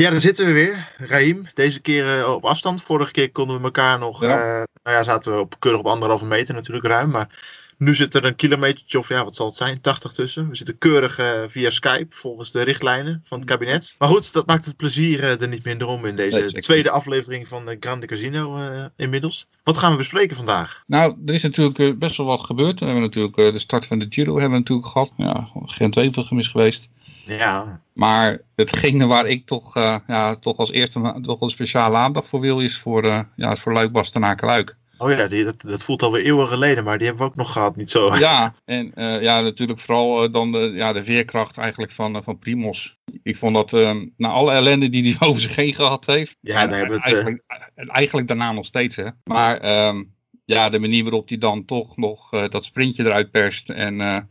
Ja, daar zitten we weer. Raim, deze keer uh, op afstand. Vorige keer konden we elkaar nog, ja. Uh, nou ja, zaten we op, keurig op anderhalve meter natuurlijk ruim. Maar nu zit er een kilometertje of ja, wat zal het zijn, 80 tussen. We zitten keurig uh, via Skype volgens de richtlijnen van het kabinet. Maar goed, dat maakt het plezier er niet minder om in deze nee, tweede aflevering van de Grande Casino inmiddels. Wat gaan we bespreken vandaag? Nou, er is natuurlijk best wel wat gebeurd. We hebben natuurlijk de start van de Giro hebben we natuurlijk gehad. Ja, Gent-Wevelgem is geweest. Ja. Maar hetgene waar ik toch, uh, ja, toch als eerste toch een speciale aandacht voor wil, is voor, uh, ja, voor Luik Bastenaken Luik. Oh ja, die, dat, dat voelt alweer eeuwen geleden, maar die hebben we ook nog gehad, niet zo. Ja, en uh, ja, natuurlijk vooral dan de, ja, de veerkracht eigenlijk van, van Primos. Ik vond dat na alle ellende die hij over zich heen gehad heeft. Ja, het. Eigenlijk, eigenlijk daarna nog steeds, hè. Maar um, ja, de manier waarop hij dan toch nog dat sprintje eruit perst en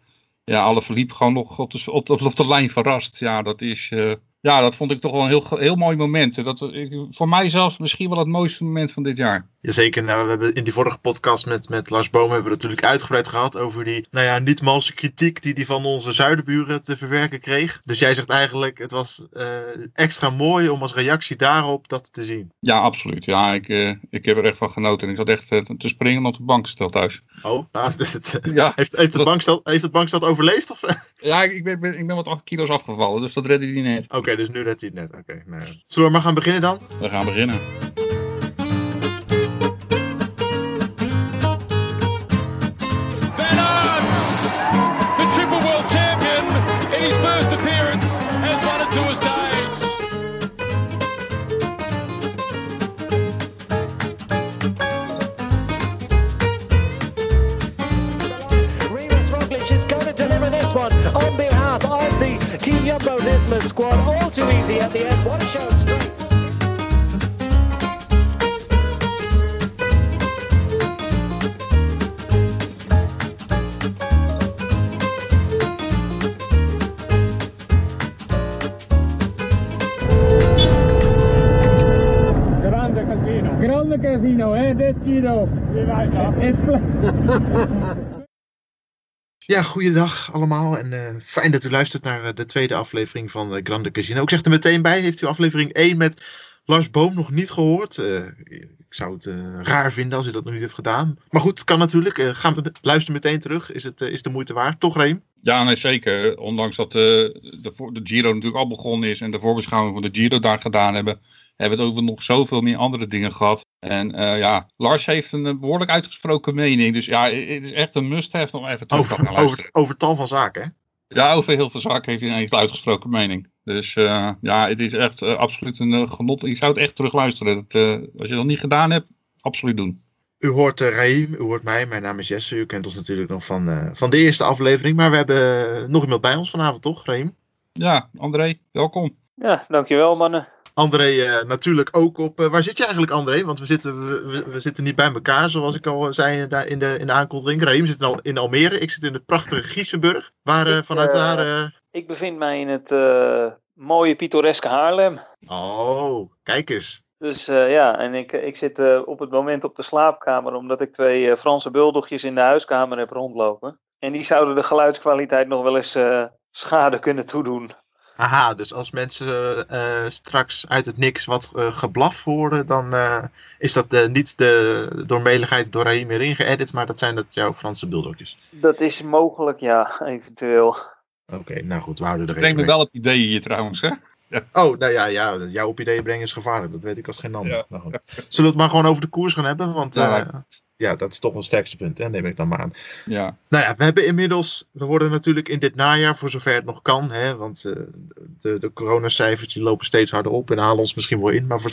ja, alle verliep gewoon nog op de, op, op, de lijn verrast. Ja, dat is... Uh, ja, dat vond ik toch wel een heel, heel mooi moment. Dat, voor mij zelfs misschien wel het mooiste moment van dit jaar. Jazeker, nou, we hebben in die vorige podcast met, met Lars Boom hebben we natuurlijk uitgebreid gehad over die, nou ja, niet malse kritiek die hij van onze zuidenburen te verwerken kreeg. Dus jij zegt eigenlijk, het was uh, extra mooi om als reactie daarop dat te zien. Ja, absoluut. Ja, ik, uh, ik heb er echt van genoten. En ik zat echt uh, te springen op de bankstel thuis. Oh, nou, dus het, ja, heeft, heeft, het bankstel, heeft het bankstel overleefd? Of? Ja, ik ben, ben, ik ben wat 8 kilo's afgevallen, dus dat redde hij net. Oké, okay, dus nu redt hij het net. Oké, okay, nou. Zullen we maar gaan beginnen dan? We gaan beginnen. squad. On behalf of the Team Jumbo Nisma squad, all too easy at the end. What a show straight. Grande casino, eh? That's Giro. We like that. Ja, goeiedag allemaal en uh, fijn dat u luistert naar uh, de tweede aflevering van uh, Grande Casino. Ik zeg er meteen bij, heeft u aflevering 1 met Lars Boom nog niet gehoord? ik zou het raar vinden als u dat nog niet heeft gedaan. Maar goed, kan natuurlijk. ga luister meteen terug. Is het is de moeite waard, toch Reem? Ja, nee, zeker. Ondanks dat de, de Giro natuurlijk al begonnen is en de voorbeschouwing van de Giro daar gedaan hebben, hebben we het over nog zoveel meer andere dingen gehad. En uh, ja, Lars heeft een behoorlijk uitgesproken mening. Dus ja, het is echt een must-have om even terug over, te gaan luisteren. Over, over tal van zaken, hè? Ja, over heel veel zaken heeft hij een uitgesproken mening. Dus uh, ja, het is echt uh, absoluut een genot. Ik zou het echt terug luisteren. Dat, als je dat niet gedaan hebt, absoluut doen. U hoort uh, Raim, u hoort mij. Mijn naam is Jesse. U kent ons natuurlijk nog van, van de eerste aflevering. Maar we hebben nog iemand bij ons vanavond, toch, Raim? Ja, André, welkom. Ja, dankjewel mannen. André uh, natuurlijk ook op. Uh, waar zit je eigenlijk, André? Want we zitten, we, we, zitten niet bij elkaar, zoals ik al zei in de, in de, in de aankondiging. Raim zit al in Almere. Ik zit in het prachtige Giesenburg. Waar, uh, vanuit waar. Ik bevind mij in het mooie pittoreske Haarlem. Oh, kijk eens. Dus ja, en ik, ik zit op het moment op de slaapkamer, omdat ik twee Franse buldogjes in de huiskamer heb rondlopen. En die zouden de geluidskwaliteit nog wel eens schade kunnen toedoen. Aha, dus als mensen uh, straks uit het niks wat uh, geblaf horen, dan uh, is dat niet de doormeligheid door Raheem erin geëdit, maar dat zijn dat jouw Franse bulldogjes. Dat is mogelijk, ja, eventueel. Oké, okay, nou goed, we houden er Breng me wel op ideeën hier trouwens, hè? Ja. Oh, nou ja, ja, jou op ideeën brengen is gevaarlijk, dat weet ik als geen ander. Ja. Nou, Zullen we het maar gewoon over de koers gaan hebben? Want ja, ja, dat is toch een sterkste punt, hè? neem ik dan maar aan. Ja. Nou ja, we hebben inmiddels, we worden natuurlijk in dit najaar, voor zover het nog kan, hè, want uh, de, de coronacijfers lopen steeds harder op en halen ons misschien wel in, maar voor,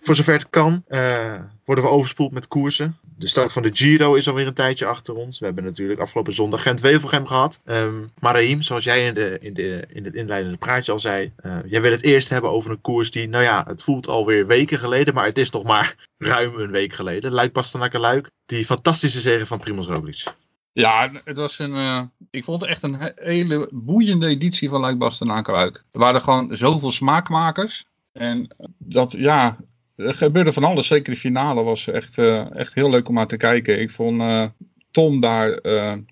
voor zover het kan, uh, worden we overspoeld met koersen. De start van de Giro is alweer een tijdje achter ons. We hebben natuurlijk afgelopen zondag Gent-Wevelgem gehad. Um, maar Raheem, zoals jij in, de, in, de, in het inleidende praatje al zei, uh, jij wil het eerst hebben over een koers die, nou ja, het voelt alweer weken geleden, maar het is nog maar ruim een week geleden. Luik Bastenaken Luik, die fantastische zege van Primoz Roglic. Ja, het was een, uh, ik vond het echt een hele boeiende editie van Luik Bastenaken. Er waren gewoon zoveel smaakmakers. En dat, ja, er gebeurde van alles. Zeker de finale was echt, uh, echt heel leuk om naar te kijken. Ik vond uh, Tom daar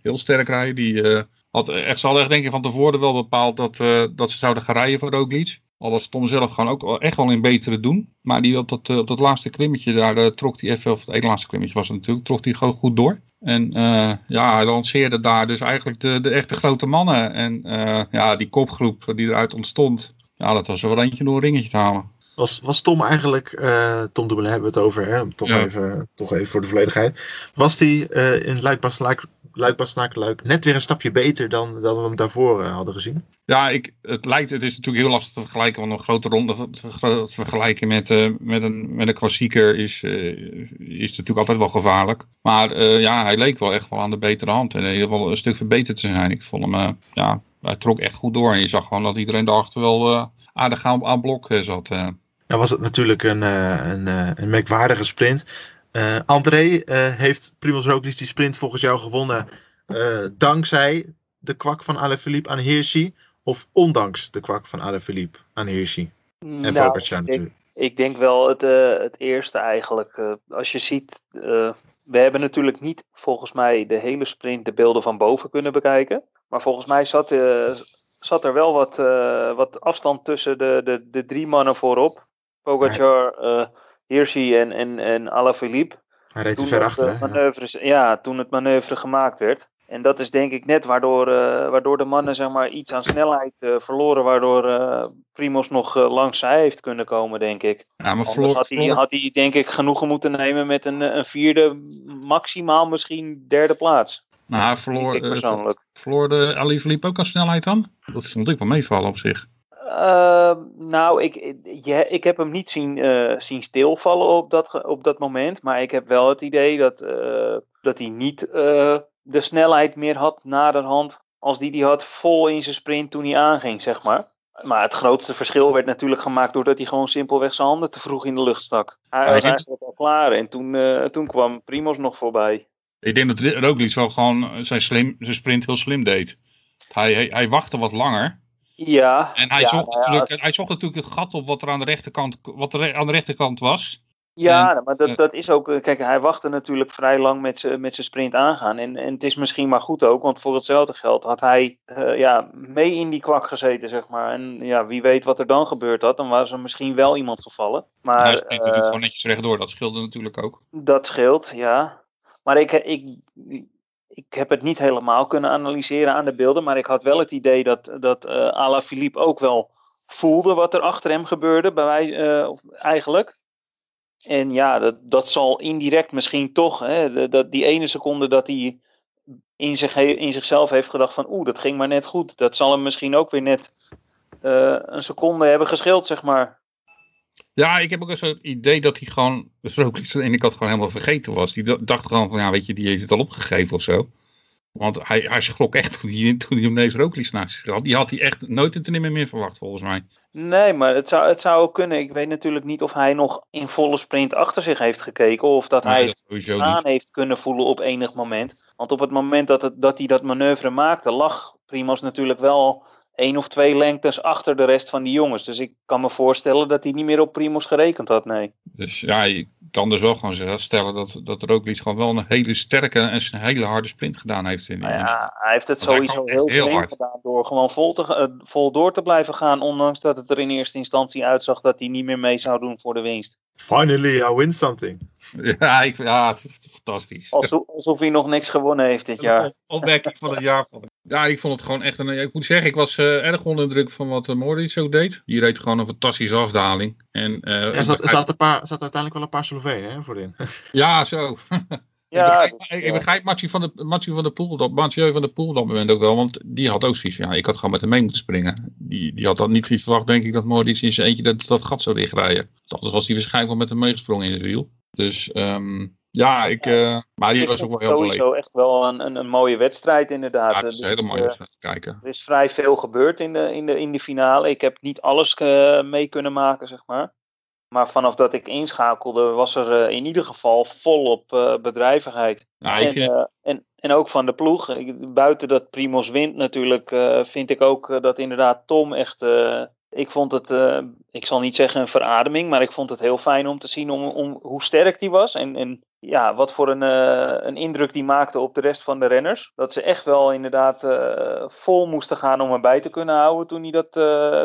heel sterk rijden. Die had echt, ze echt denk ik van tevoren wel bepaald dat, dat ze zouden gaan rijden voor Roglic. Al was Tom zelf gewoon ook echt wel in betere doen. Maar die op dat, eh, op dat laatste klimmetje daar uh, trok hij even, of het ene laatste klimmetje was natuurlijk, trok hij gewoon goed door. En uh, ja, hij lanceerde daar dus eigenlijk de, de echte grote mannen. En ja, die kopgroep die eruit ontstond, ja, dat was er wel eentje door een ringetje te halen. Was, was Tom eigenlijk, Tom Dumoulin hebben we het over, hè? Toch, ja. even, toch even voor de volledigheid. Was die in Luik-Bastenaak Luik net weer een stapje beter dan, dan we hem daarvoor uh, hadden gezien. Ja, ik, het lijkt, het is natuurlijk heel lastig te vergelijken, want een grote ronde te vergelijken met, uh, met, een, met een klassieker is, uh, is natuurlijk altijd wel gevaarlijk. Maar ja, hij leek wel echt wel aan de betere hand en in ieder geval een stuk verbeterd te zijn. Ik vond hem, ja, hij trok echt goed door en je zag gewoon dat iedereen daarachter wel aardig aan, aan blok zat. Nou was het natuurlijk een, een, een merkwaardige sprint. Uh, André uh, heeft Primoz Roglic die sprint volgens jou gewonnen uh, dankzij de kwak van Alaphilippe aan Hirschi of ondanks de kwak van Alaphilippe aan Hirschi en nou, Pogacar natuurlijk? Ik denk wel het, het eerste eigenlijk. als je ziet, we hebben natuurlijk niet volgens mij de hele sprint de beelden van boven kunnen bekijken. Maar volgens mij zat, zat er wel wat, wat afstand tussen de, de, de drie mannen voorop. Pogacar, Hirschi en, en, en Alaphilippe. Hij reed te ver achter. Manoeuvres, ja, toen het manoeuvre gemaakt werd. En dat is denk ik net waardoor, uh, waardoor de mannen zeg maar, iets aan snelheid uh, verloren. Waardoor uh, Primos nog langs zij heeft kunnen komen, denk ik. Ja, maar Anders had, hij, had hij denk ik genoegen moeten nemen met een, een vierde, maximaal misschien derde plaats. Nou, verloor, persoonlijk. verloor de Ali Philippe ook aan snelheid dan? Dat vond ik wel meevallen op zich. Uh, nou, ik, je, ik heb hem niet zien, uh, zien stilvallen op dat, op dat moment. Maar ik heb wel het idee dat, uh, dat hij niet uh, de snelheid meer had naderhand. als die hij had vol in zijn sprint toen hij aanging, zeg maar. Maar het grootste verschil werd natuurlijk gemaakt doordat hij gewoon simpelweg zijn handen te vroeg in de lucht stak. Hij was eigenlijk al klaar en toen, toen kwam Primos nog voorbij. Ik denk dat Roglic wel gewoon zijn, slim, zijn sprint heel slim deed. Hij, hij, hij wachtte wat langer. Ja. En hij, ja, zocht natuurlijk, hij zocht natuurlijk het gat op wat er aan de rechterkant, wat er aan de rechterkant was. Ja, maar dat, dat is ook. Kijk, hij wachtte natuurlijk vrij lang met zijn sprint aangaan. En, en het is misschien maar goed ook, want voor hetzelfde geld had hij uh, ja, mee in die kwak gezeten, zeg maar. En ja, wie weet wat er dan gebeurd had, dan was er misschien wel iemand gevallen. Maar, hij sprint natuurlijk uh, gewoon netjes rechtdoor, dat scheelde natuurlijk ook. Dat scheelt, ja. Maar ik, ik, ik heb het niet helemaal kunnen analyseren aan de beelden, maar ik had wel het idee dat, dat uh, Ala Philippe ook wel voelde wat er achter hem gebeurde, bij wij, uh, eigenlijk. En ja, dat, dat zal indirect misschien toch, hè, dat, die ene seconde dat hij in, zich, in zichzelf heeft gedacht van oeh, dat ging maar net goed. Dat zal hem misschien ook weer net uh, een seconde hebben gescheeld, zeg maar. Ja, ik heb ook eens het idee dat hij gewoon, dus ook aan de ene kant gewoon helemaal vergeten was. Die dacht gewoon van, ja, weet je, die heeft het al opgegeven of zo. Want hij, hij schrok echt toen hij, toen hij deze rooklies naast zich had. Die had hij echt nooit het meer meer verwacht, volgens mij. Nee, maar het zou, het zou ook kunnen. Ik weet natuurlijk niet of hij nog in volle sprint achter zich heeft gekeken. Of dat nee, hij het aan niet. heeft kunnen voelen op enig moment. Want op het moment dat, het, dat hij dat manoeuvre maakte, lag Primos natuurlijk wel één of twee lengtes achter de rest van die jongens. Dus ik kan me voorstellen dat hij niet meer op Primos gerekend had, nee. Dus ja, je kan dus wel gewoon stellen dat, dat Roglic gewoon wel een hele sterke en een hele harde sprint gedaan heeft. In, nou ja, hij heeft het sowieso heel, heel slim gedaan door gewoon vol, te, uh, vol door te blijven gaan. Ondanks dat het er in eerste instantie uitzag dat hij niet meer mee zou doen voor de winst. Finally, I win something. Ja, ik, ja het is fantastisch. Alsof, alsof hij nog niks gewonnen heeft dit jaar. Opmerking van het jaar. Ja, ik vond het gewoon echt een. Ik moet zeggen, ik was uh, erg onder de druk van wat uh, Mori zo deed. Die reed gewoon een fantastische afdaling. En, uh, er zat, zat, een paar, zat uiteindelijk wel een paar Slovenen voorin. ja, zo. Ja, ik begrijp, ik begrijp Mathieu van de, Mathieu van de Poel, dat, Mathieu van de Poel dat moment ook wel, want die had ook zoiets ja, ik had gewoon met hem mee moeten springen. Die, die had dat niet verwacht, denk ik, dat Maurice in zijn eentje dat, dat gat zou dichtrijden. Anders was hij waarschijnlijk wel met hem meegesprongen in het wiel. Dus um, ja, ik, uh, maar die was ook wel heel Sowieso echt wel een, een, een, mooie wedstrijd inderdaad. Ja, het is een hele mooie wedstrijd te kijken. Er is vrij veel gebeurd in de, in de, in de finale. Ik heb niet alles uh, mee kunnen maken, zeg maar. Maar vanaf dat ik inschakelde, was er uh, in ieder geval volop uh, bedrijvigheid. Nou, en, uh, en, en ook van de ploeg. Buiten dat Primos wint natuurlijk, vind ik ook dat inderdaad Tom echt Ik vond het, eh, ik zal niet zeggen een verademing, maar ik vond het heel fijn om te zien om, om hoe sterk die was. En, en ja, wat voor een, eh, een indruk die maakte op de rest van de renners. Dat ze echt wel inderdaad eh, vol moesten gaan om erbij te kunnen houden toen hij, dat,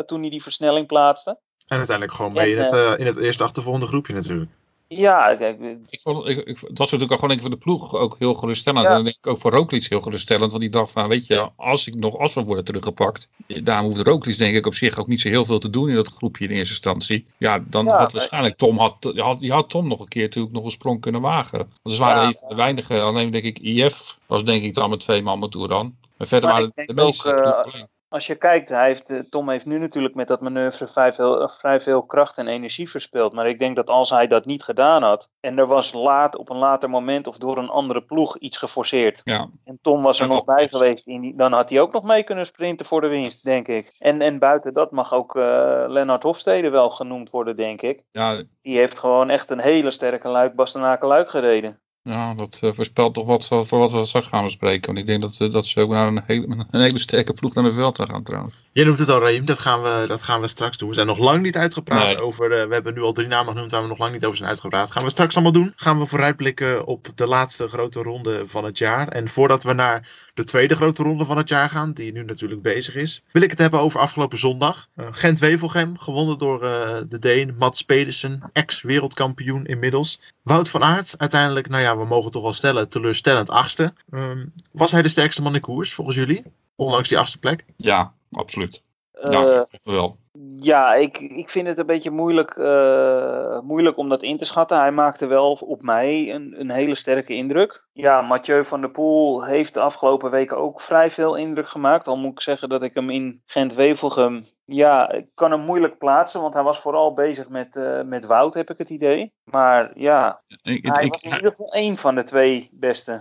toen hij die versnelling plaatste. En uiteindelijk gewoon mee in het, in het eerste achtervolgende groepje natuurlijk. Ja, kijk, Ik vond, ik, ik, het was natuurlijk ook gewoon denk ik, voor de ploeg ook heel geruststellend. Ja. En dan denk ik ook voor Roglic heel geruststellend. Want die dacht van, weet je, als ik nog als we worden teruggepakt. Daar hoeft Roglic denk ik op zich ook niet zo heel veel te doen in dat groepje in eerste instantie. Ja, dan Ja, had waarschijnlijk Tom, had, die had, die had Tom nog een keer natuurlijk nog een sprong kunnen wagen. Want ze waren Ja. een van de weinige, alleen denk ik IF was denk ik dan met twee man met dan. Maar verder Maar waren de meeste ook, eh, ploeg alleen. Als je kijkt, hij heeft, eh, Tom heeft nu natuurlijk met dat manoeuvre vrij veel, eh, vrij veel kracht en energie verspild. Maar ik denk dat als hij dat niet gedaan had en er was laat op een later moment of door een andere ploeg iets geforceerd. Ja, En Tom was er Ja, nog bij geweest, in die, dan had hij ook nog mee kunnen sprinten voor de winst, denk ik. En, en buiten dat mag ook eh Lennart Hofstede wel genoemd worden, denk ik. ja, Die heeft gewoon echt een hele sterke luik Bastenaken luik gereden. Ja, dat eh, voorspelt toch wat voor wat we straks gaan bespreken. Want ik denk dat, eh, dat ze ook naar een hele, een hele sterke ploeg naar de veld gaan trouwens. Je noemt het al, Raim, dat gaan, we, dat gaan we straks doen. We zijn nog lang niet uitgepraat Nee. over. eh, we hebben nu al drie namen genoemd waar we nog lang niet over zijn uitgepraat. Gaan we straks allemaal doen. Gaan we vooruitblikken op de laatste grote ronde van het jaar. En voordat we naar de tweede grote ronde van het jaar gaan, die nu natuurlijk bezig is, wil ik het hebben over afgelopen zondag. Gent-Wevelgem, gewonnen door de Deen Mats Pedersen, ex-wereldkampioen inmiddels. Wout van Aert, uiteindelijk, nou ja, we mogen toch wel stellen, teleurstellend achtste. Ehm, was hij de sterkste man in koers, volgens jullie? Ondanks die achtste plek? Ja, absoluut. Eh, Ja, toch wel. Ja, ik, ik vind het een beetje moeilijk, eh, moeilijk om dat in te schatten. Hij maakte wel op mij een, een hele sterke indruk. Ja, Mathieu van der Poel heeft de afgelopen weken ook vrij veel indruk gemaakt. Al moet ik zeggen dat ik hem in Gent-Wevelgem... Ja, ik kan hem moeilijk plaatsen, want hij was vooral bezig met, eh, met Wout, heb ik het idee. Maar ja, Ik, hij ik, was in ieder geval één van de twee beste.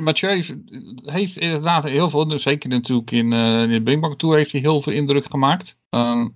Mathieu, heeft, inderdaad heel veel, dus zeker natuurlijk in, eh in de Bingbank Tour heeft hij heel veel indruk gemaakt. Ehm,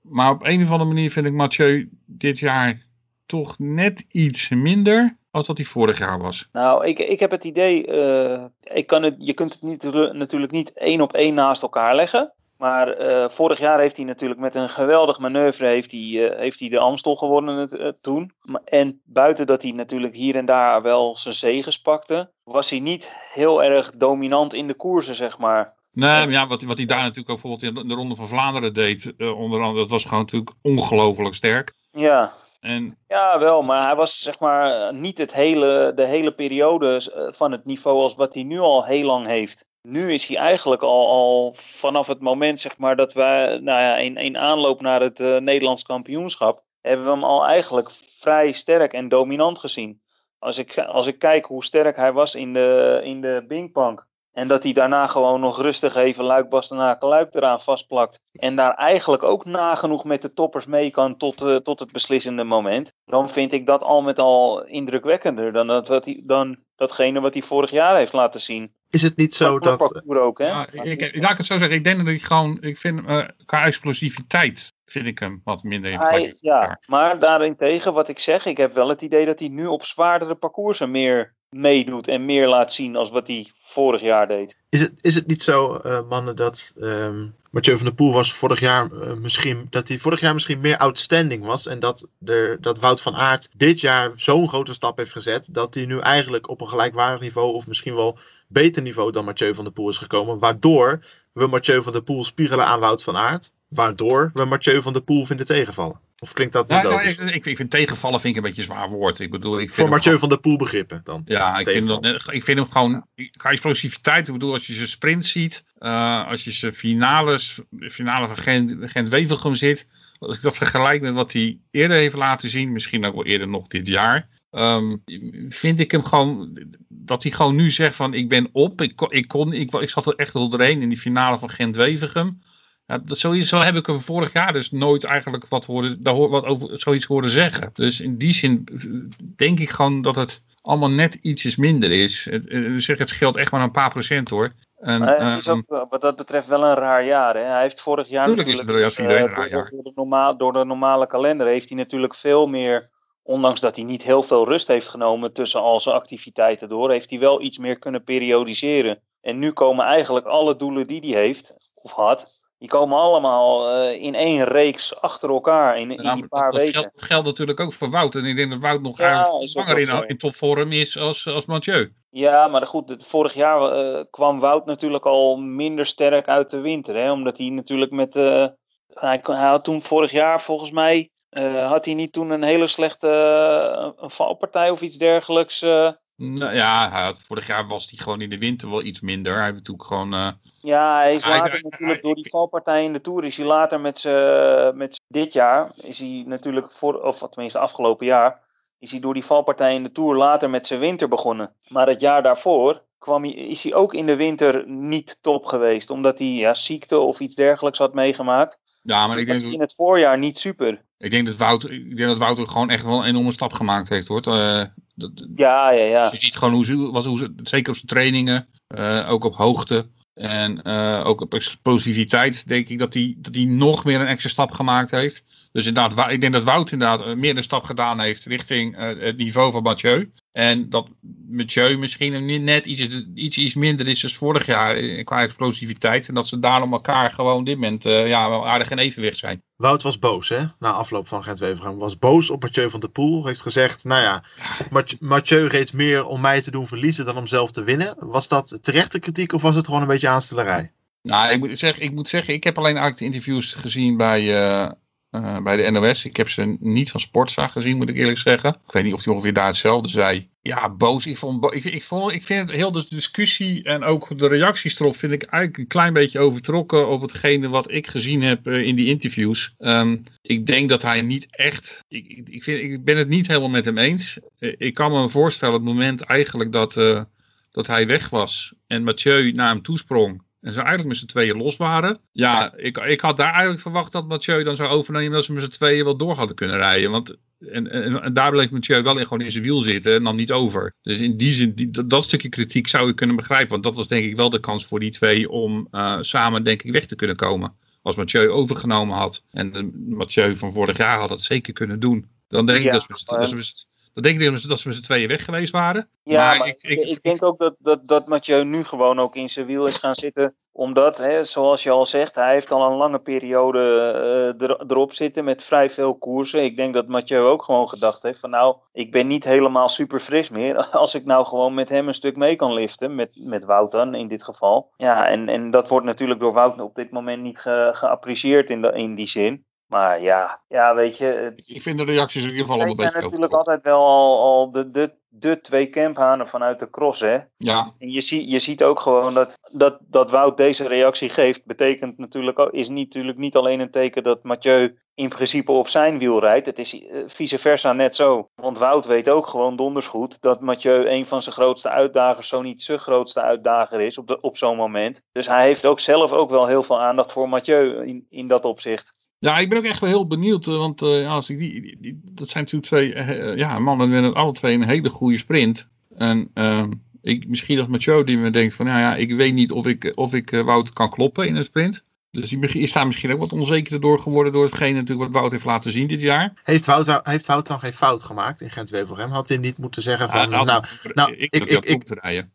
maar op een of andere manier vind ik Mathieu dit jaar toch net iets minder als dat hij vorig jaar was. Nou, ik, ik heb het idee, eh, ik kan het, je kunt het niet, natuurlijk niet één op één naast elkaar leggen. Maar eh, vorig jaar heeft hij natuurlijk met een geweldig manoeuvre heeft hij, eh, heeft hij de Amstel gewonnen het, eh, toen. En buiten dat hij natuurlijk hier en daar wel zijn zegens pakte, was hij niet heel erg dominant in de koersen, zeg maar. Nee, maar ja, wat, wat hij daar natuurlijk ook bijvoorbeeld in de Ronde van Vlaanderen deed, onder andere, dat was gewoon natuurlijk ongelooflijk sterk. Ja, En ja wel, maar hij was zeg maar niet het hele, de hele periode van het niveau als wat hij nu al heel lang heeft. Nu is hij eigenlijk al, al vanaf het moment zeg maar, dat wij nou ja, in, in aanloop naar het eh, Nederlands kampioenschap, hebben we hem al eigenlijk vrij sterk en dominant gezien. Als ik, als ik kijk hoe sterk hij was in de, in de Bingpank. En dat hij daarna gewoon nog rustig even Luik Bastenaken Luik eraan vastplakt. En daar eigenlijk ook nagenoeg met de toppers mee kan tot, eh, tot het beslissende moment. Dan vind ik dat al met al indrukwekkender dan, dat, wat hij, dan datgene wat hij vorig jaar heeft laten zien. Is het niet zo dat. ook, hè? ik, ik- laat ik het zo zeggen, ik denk dat ik gewoon, ik vind eh, qua explosiviteit vind ik hem wat minder in Hij, ja, maar daarentegen, wat ik zeg, ik heb wel het idee dat hij nu op zwaardere parcoursen meer meedoet en meer laat zien als wat hij vorig jaar deed. Is het, is het niet zo, eh, mannen, dat ehm Mathieu van der Poel was vorig jaar eh, misschien dat hij vorig jaar misschien meer outstanding was en dat, er, dat Wout van Aert dit jaar zo'n grote stap heeft gezet dat hij nu eigenlijk op een gelijkwaardig niveau of misschien wel beter niveau dan Mathieu van der Poel is gekomen, waardoor we Mathieu van der Poel spiegelen aan Wout van Aert, waardoor we Mathieu van der Poel vinden tegenvallen. Of klinkt dat niet Ja, nou, ik, ik, vind tegenvallen vind ik een beetje een zwaar woord. Ik bedoel, ik vind Voor Mathieu van der Poel begrippen dan. Ja, ik vind, dat, ik vind hem gewoon qua explosiviteit. Ik bedoel, als je zijn sprint ziet, eh, als je zijn finales, finale van Gent, Gent-Wevelgem zit, als ik dat vergelijk met wat hij eerder heeft laten zien, misschien ook wel eerder nog dit jaar, ehm, vind ik hem gewoon dat hij gewoon nu zegt van ik ben op, ik, ik, kon, ik, ik zat er echt wel doorheen in die finale van Gent-Wevelgem. Dat, zo, zo heb ik hem vorig jaar dus nooit eigenlijk wat, horen, daar wat over zoiets horen zeggen. Dus in die zin eh, denk ik gewoon dat het allemaal net ietsjes minder is. Het, eh, zeg, het scheelt echt maar een paar procent hoor. En, Maar het is ehm, ook eh, wat dat betreft wel een raar jaar. Hè? Hij heeft vorig jaar Tuurlijk is het natuurlijk, voor iedereen eh, een raar door- jaar. Door de, normaal, door de normale kalender heeft hij natuurlijk veel meer, ondanks dat hij niet heel veel rust heeft genomen tussen al zijn activiteiten door, heeft hij wel iets meer kunnen periodiseren. En nu komen eigenlijk alle doelen die hij heeft, of had, Die komen allemaal eh, in één reeks achter elkaar in, in Ja, die maar paar dat, dat weken. geldt, dat geldt natuurlijk ook voor Wout. En ik denk dat Wout nog Ja, langer in, in topvorm is als, als Mathieu. Ja, maar goed, het- vorig jaar eh, kwam Wout natuurlijk al minder sterk uit de winter. Hè? Omdat hij natuurlijk met. eh, hij, hij had toen vorig jaar volgens mij. had hij niet toen een hele slechte een valpartij of iets dergelijks? Eh? Nou, ja, hij had, vorig jaar was hij gewoon in de winter wel iets minder. Hij heeft natuurlijk gewoon... eh, Ja, hij is later hij- natuurlijk hij- door die valpartij in de Tour is hij later met z'n met z'n- dit jaar is hij natuurlijk voor of tenminste afgelopen jaar is hij door die valpartij in de Tour later met zijn winter begonnen. Maar het jaar daarvoor kwam hij, is hij ook in de winter niet top geweest omdat hij ja, ziekte of iets dergelijks had meegemaakt. Ja, maar ik denk, hij in het voorjaar niet super. ik denk dat Wout, ik denk dat Wout ook gewoon echt wel een enorme stap gemaakt heeft, hoor. Eh, dat- Ja, ja, ja. Je ziet gewoon hoe ze, wat, hoe ze zeker op zijn trainingen, eh, ook op hoogte en eh, ook op explosiviteit, denk ik dat hij dat hij nog meer een extra stap gemaakt heeft. Dus inderdaad, ik denk dat Wout inderdaad eh, meer een stap gedaan heeft richting eh, het niveau van Mathieu. En dat Mathieu misschien net iets, iets, iets minder is dan vorig jaar eh, qua explosiviteit. En dat ze daarom elkaar gewoon dit moment ja, wel aardig in evenwicht zijn. Wout was boos, hè? Na afloop van Gent-Wevergem. Was boos op Mathieu van der Poel. Heeft gezegd, nou ja, Mat- Mathieu reed meer om mij te doen verliezen dan om zelf te winnen. Was dat terechte kritiek of was het gewoon een beetje aanstellerij? Nou, ik moet, zeggen, ik moet zeggen, ik heb alleen eigenlijk de interviews gezien bij, eh, bij de NOS. Ik heb ze niet van Sportza gezien, moet ik eerlijk zeggen. Ik weet niet of hij ongeveer daar hetzelfde zei. Ja, boos. Ik, vond, ik, ik, vond, ik vind het heel de discussie en ook de reacties erop vind ik eigenlijk een klein beetje overtrokken op hetgene wat ik gezien heb eh, in die interviews. Ehm, ik denk dat hij niet echt. Ik, ik, vind, ik ben het niet helemaal met hem eens. Eh, ik kan me voorstellen, het moment eigenlijk dat, dat hij weg was en Mathieu naar hem toesprong. En ze eigenlijk met z'n tweeën los waren. Ja, ik, ik had daar eigenlijk verwacht dat Mathieu dan zou overnemen. Dat ze met z'n tweeën wel door hadden kunnen rijden. Want en, en, en daar bleef Mathieu wel in, gewoon in zijn wiel zitten en nam niet over. Dus in die zin, die, dat, dat stukje kritiek zou ik kunnen begrijpen. Want dat was denk ik wel de kans voor die twee om eh, samen denk ik weg te kunnen komen. Als Mathieu overgenomen had. En eh, Mathieu van vorig jaar had dat zeker kunnen doen. Dan denk ik dat ze dat ze dan denk ik dat ze- dat ze met z'n tweeën weg geweest waren. Ja, Maar maar, ik- ik, ik- ik, denk ook dat, dat, dat Mathieu nu gewoon ook in zijn wiel is gaan zitten. Omdat, hè, zoals je al zegt, hij heeft al een lange periode eh, er, erop zitten met vrij veel koersen. Ik denk dat Mathieu ook gewoon gedacht heeft van nou, ik ben niet helemaal super fris meer. Als ik nou gewoon met hem een stuk mee kan liften, met, met Wout dan in dit geval. Ja, en, en dat wordt natuurlijk door Wout op dit moment niet ge, geapprecieerd in, de, in die zin. Maar ja, ja, weet je, Ik vind de reacties in ieder geval allemaal een zijn beetje natuurlijk overtrokken. altijd wel al, al de, de, de twee camphanen vanuit de cross, hè. Ja, En je, zie, je ziet ook gewoon dat, dat, dat Wout deze reactie geeft, betekent natuurlijk, ook- is niet, natuurlijk niet alleen een teken dat Mathieu in principe op zijn wiel rijdt. Het is eh, vice versa net zo. Want Wout weet ook gewoon donders goed dat Mathieu een van zijn grootste uitdagers, zo niet zijn grootste uitdager is op, de, op zo'n moment. Dus hij heeft ook zelf ook wel heel veel aandacht voor Mathieu in, in dat opzicht. Ja, ik ben ook echt wel heel benieuwd, eh, want eh, als ik die, die- die- dat zijn natuurlijk twee eh, ja, mannen met alle twee een hele goede sprint. En ehm, ik, misschien dat Mathieu die me denkt van, nou ja, ik weet niet of ik, of ik Wout kan kloppen in een sprint. Dus die is daar misschien ook wat onzekerder door geworden door hetgene natuurlijk wat Wout heeft laten zien dit jaar. Heeft Wout, daar- heeft Wout dan geen fout gemaakt in Gent-Wevelgem? Had hij niet moeten zeggen van, Ah, nou, nou, nou, ik, ik- ik, ik- ik, te rijden.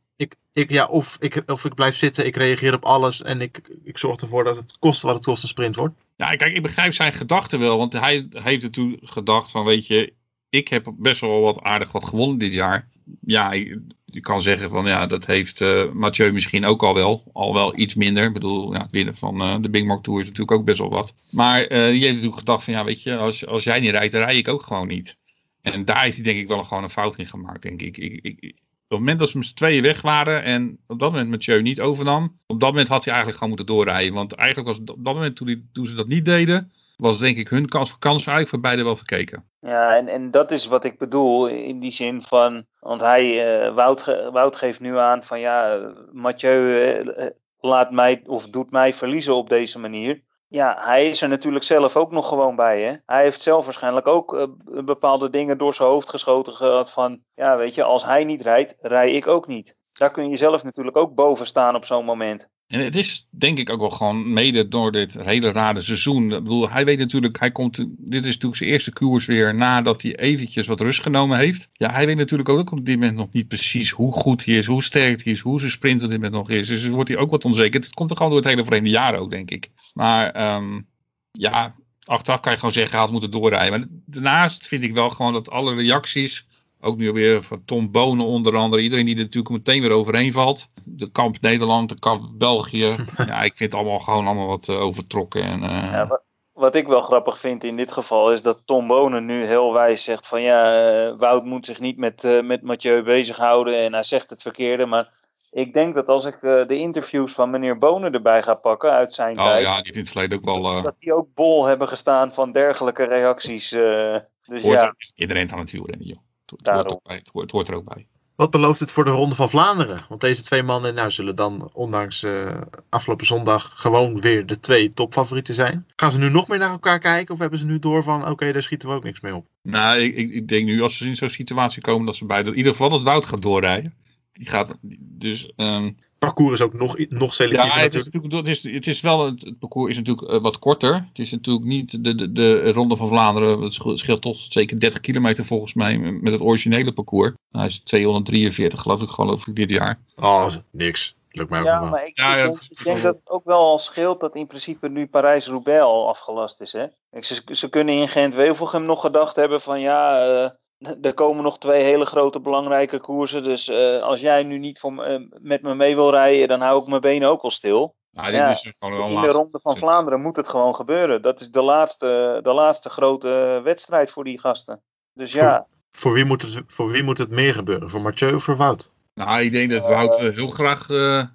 Ik, ja, of, ik, of ik blijf zitten, ik reageer op alles en ik, ik zorg ervoor dat het kost wat het kost een sprint wordt. Ja, kijk, ik begrijp zijn gedachten wel, want hij heeft ertoe gedacht van, weet je, ik heb best wel wat aardig wat gewonnen dit jaar. Ja, je, kan zeggen van, ja, dat heeft eh Mathieu misschien ook al wel, al wel iets minder. Ik bedoel, ja, het winnen van eh, de Big Mark Tour is natuurlijk ook best wel wat. Maar eh die heeft natuurlijk gedacht van, ja, weet je, als, als jij niet rijdt, dan rij ik ook gewoon niet. En daar is hij denk ik wel gewoon een fout in gemaakt, denk ik. ik, ik het moment dat ze met z'n tweeën weg waren en op dat moment Mathieu niet overnam, op dat moment had hij eigenlijk gewoon moeten doorrijden. Want eigenlijk was op dat moment toen, die, toen ze dat niet deden, was denk ik hun kans voor kans eigenlijk voor beide wel verkeken. Ja, en, en dat is wat ik bedoel in die zin van, want hij, eh, Wout, ge- Wout geeft nu aan van ja, eh, Mathieu eh, laat mij of doet mij verliezen op deze manier. Ja, hij is er natuurlijk zelf ook nog gewoon bij. Hè? Hij heeft zelf waarschijnlijk ook eh, bepaalde dingen door zijn hoofd geschoten gehad van, ja weet je, als hij niet rijdt, rij ik ook niet. Daar kun je zelf natuurlijk ook boven staan op zo'n moment. En het is denk ik ook wel gewoon mede door dit hele rare seizoen. Ik bedoel, hij weet natuurlijk, hij komt, dit is natuurlijk zijn eerste koers weer nadat hij eventjes wat rust genomen heeft. Ja, hij weet natuurlijk ook op dit moment nog niet precies hoe goed hij is, hoe sterk hij is, hoe zijn sprint op dit moment nog is. Dus wordt hij ook wat onzeker. Het komt er gewoon door het hele vreemde jaar ook, denk ik. Maar ehm, ja, achteraf kan je gewoon zeggen, hij had moeten doorrijden. Maar daarnaast vind ik wel gewoon dat alle reacties ook nu weer van Tom Bonen onder andere. Iedereen die er natuurlijk meteen weer overheen valt. De kamp Nederland, de kamp België. ja, ik vind het allemaal gewoon allemaal wat uh, overtrokken. En, uh... ja, wat, wat, ik wel grappig vind in dit geval is dat Tom Bonen nu heel wijs zegt van ja, uh, Wout moet zich niet met, met Mathieu bezighouden. En hij zegt het verkeerde, maar ik denk dat als ik de interviews van meneer Bonen erbij ga pakken uit zijn oh, tijd. ja, die in het verleden ook wel... Dat die ook bol hebben gestaan van dergelijke reacties. dus Hoort ja. Iedereen aan het wielrennen, joh. Het hoort, ook bij, het, hoort, het hoort er ook bij. Wat belooft het voor de Ronde van Vlaanderen? Want deze twee mannen nou, zullen dan, ondanks uh, afgelopen zondag, gewoon weer de twee topfavorieten zijn. Gaan ze nu nog meer naar elkaar kijken? Of hebben ze nu door van, oké, okay, daar schieten we ook niks mee op? Nou, ik, ik, denk nu als ze in zo'n situatie komen, dat ze beide, in ieder geval dat Wout gaat doorrijden. Die gaat, dus... Um, parcours is ook nog, nog selectiever ja, het is, natuurlijk, het is, het is wel, het, het parcours is natuurlijk uh, wat korter. Het is natuurlijk niet de, de, de Ronde van Vlaanderen. Het scheelt toch zeker 30 kilometer volgens mij met het originele parcours. Hij is 243 geloof ik, geloof ik dit jaar. Oh, niks. Lukt mij ook ja, wel. maar ik, ja, ik, denk, ik, denk, dat het ook wel al scheelt dat in principe nu Parijs-Roubaix al afgelast is. Hè? Ze, ze kunnen in Gent-Wevelgem nog gedacht hebben van ja... Uh, er komen nog twee hele grote belangrijke koersen. Dus uh, als jij nu niet voor, uh, met me mee wil rijden, dan hou ik mijn benen ook al stil. Nou, ja, is gewoon in de Ronde van Vlaanderen moet het gewoon gebeuren. Dat is de laatste, de laatste grote wedstrijd voor die gasten. Dus voor, ja. Voor wie, moet het, voor wie moet het meer gebeuren? Voor Mathieu of voor Wout? Nou, ik denk dat Wout uh, heel, graag,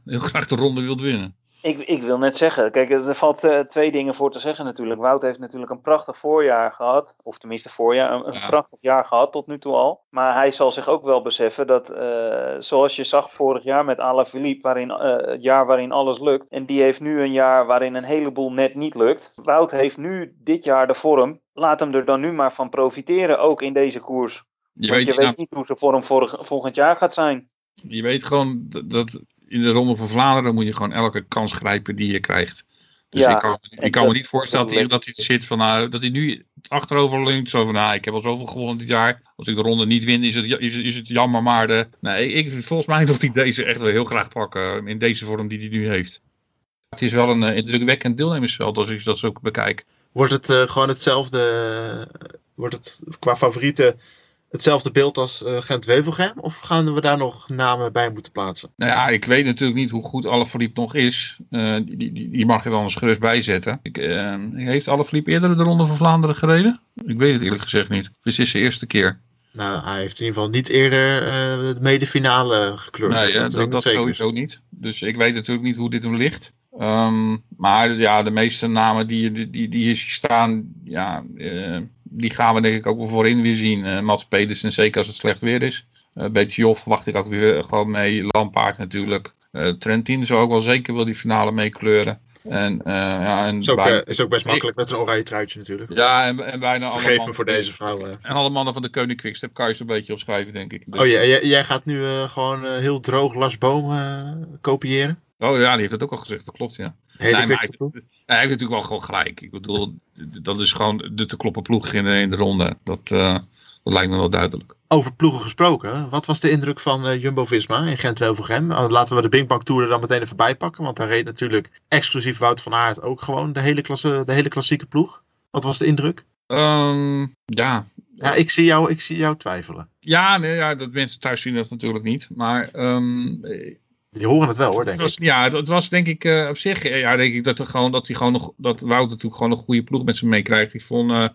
heel graag de ronde wilt winnen. Ik, ik wil net zeggen, kijk, er valt uh, twee dingen voor te zeggen natuurlijk. Wout heeft natuurlijk een prachtig voorjaar gehad, of tenminste voorjaar, een, een ja. prachtig jaar gehad tot nu toe al. Maar hij zal zich ook wel beseffen dat, uh, zoals je zag vorig jaar met Alaphilippe, waarin, uh, het jaar waarin alles lukt, en die heeft nu een jaar waarin een heleboel net niet lukt. Wout heeft nu dit jaar de vorm, laat hem er dan nu maar van profiteren, ook in deze koers. Je Want weet, je weet nou, niet hoe zijn vorm vorig, volgend jaar gaat zijn. Je weet gewoon dat in de Ronde van Vlaanderen moet je gewoon elke kans grijpen die je krijgt. Dus Ja, ik kan, ik kan me niet voorstellen dat hij, dat hij zit van, nou, dat hij nu achterover leunt. Zo van, nou, ik heb al zoveel gewonnen dit jaar. Als ik de ronde niet win, is het, is, is het jammer. Maar de, nee, ik, volgens mij wil hij deze echt wel heel graag pakken. In deze vorm die hij nu heeft. Het is wel een eh, indrukwekkend deelnemersveld als ik dat zo bekijk. Wordt het eh, gewoon hetzelfde, eh, wordt het qua favorieten hetzelfde beeld als eh, Gent-Wevelgem? Of gaan we daar nog namen bij moeten plaatsen? Nou ja, ik weet natuurlijk niet hoe goed Alaphilippe nog is. Eh, die, die, die mag je dan eens gerust bijzetten. Ik, eh, heeft Alaphilippe eerder de Ronde van Vlaanderen gereden? Ik weet het eerlijk gezegd niet. Dit is zijn eerste keer. Nou, hij heeft in ieder geval niet eerder eh, de medefinale gekleurd. Nee, dat, dat sowieso niet. Dus ik weet natuurlijk niet hoe dit hem ligt. Ehm, maar ja, de meeste namen die, die, die, die hier staan, ja, eh, die gaan we denk ik ook wel voorin weer zien. Eh Mats Pedersen, zeker als het slecht weer is. Uh, Betjoff verwacht ik ook weer gewoon mee. Lampaard natuurlijk. Eh, Trentin zou ook wel zeker wel die finale meekleuren. En, eh, ja, en Is ook, eh, is ook best makkelijk met een oranje truitje natuurlijk. Ja, en, en bijna alle Vergeef mannen- voor deze vrouw. eh. En alle mannen van de Koning Quickstep kan je zo'n beetje opschrijven, denk ik. Dus- Oh ja, jij, jij gaat nu eh, gewoon eh, heel droog Lars Boom eh, kopiëren? Oh ja, die heeft het ook al gezegd, dat klopt, ja. Hele Nee, maar hij, hij heeft natuurlijk wel gewoon gelijk. Ik bedoel, dat is gewoon de te kloppen ploeg in de, in de ronde. Dat, eh, dat lijkt me wel duidelijk. Over ploegen gesproken, wat was de indruk van eh, Jumbo-Visma in Gent-Wevelgem? Oh, laten we de Binkbank Tour er dan meteen even bij pakken, want daar reed natuurlijk exclusief Wout van Aert ook gewoon de hele, klasse, de hele klassieke ploeg. Wat was de indruk? Ehm, ja, Ja, ik zie jou, ik zie jou twijfelen. ja, nee, ja, dat mensen thuis zien dat natuurlijk niet. Maar ehm, Die horen het wel hoor, het denk was, ik. ja, het, het was denk ik eh, op zich, eh, ja, denk ik dat, er gewoon, dat, hij gewoon nog, dat Wout natuurlijk gewoon een goede ploeg met ze meekrijgt. Ik vond, eh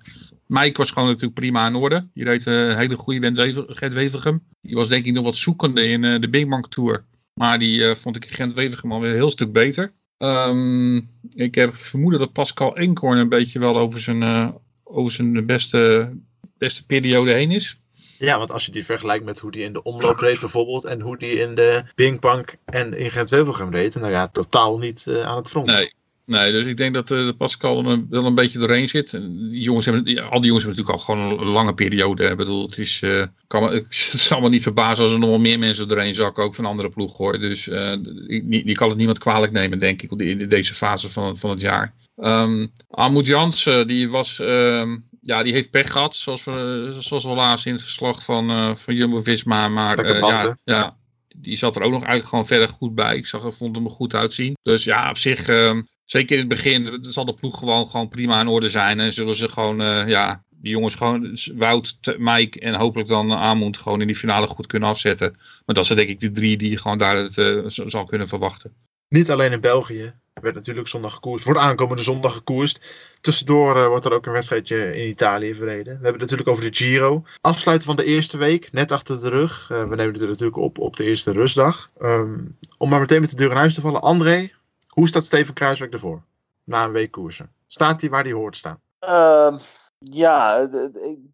Mike was gewoon natuurlijk prima in orde. Reed eh, een hele goede Gent Wevel- Gent-Wevelgem. Die was denk ik nog wat zoekende in de Big Bank Tour. Maar die vond ik in Gent-Wevelgem alweer een heel stuk beter. Ehm, ik heb vermoeden dat Pascal Eenkorn een beetje wel over zijn, over zijn beste, beste periode heen is. Ja, want als je die vergelijkt met hoe die in de omloop reed bijvoorbeeld en hoe die in de Binkbank en in Gent-Wevelgem reed, nou ja, totaal niet eh, aan het front. Nee. Nee, dus ik denk dat uh, Pascal er wel een beetje doorheen zit. Jongens hebben, die, al die jongens hebben natuurlijk al gewoon een lange periode. Ik bedoel, het is, uh, kan, het is allemaal niet verbazen als er nog wel meer mensen doorheen zakken, ook van andere ploeg hoor. Dus die, kan het niemand kwalijk nemen, denk ik, in deze fase van, van het jaar. Um, Ahmoud Jans, die was, um, ja, die heeft pech gehad, zoals we, zoals we laatst in het verslag van, van Jumbo-Visma. Maar ja, ja, die zat er ook nog eigenlijk gewoon verder goed bij. Ik zag, vond hem er goed uitzien. Dus ja, op zich, uh, zeker in het begin, zal de ploeg gewoon, gewoon prima in orde zijn. En zullen ze gewoon, uh, ja, die jongens gewoon, Wout, Mike en hopelijk dan Amund gewoon in die finale goed kunnen afzetten. Maar dat zijn denk ik de drie die je gewoon daar het, uh, zal kunnen verwachten. Niet alleen in België. Er werd natuurlijk zondag gekoerst. Wordt aankomende zondag gekoerst. Tussendoor uh, wordt er ook een wedstrijdje in Italië verreden. We hebben het natuurlijk over de Giro. Afsluiten van de eerste week. Net achter de rug. Uh, we nemen het natuurlijk op op de eerste rustdag. Um, om maar meteen met de deur in huis te vallen. André, hoe staat Steven Kruiswijk ervoor? Na een week koersen. Staat hij waar hij hoort staan? Uh, ja,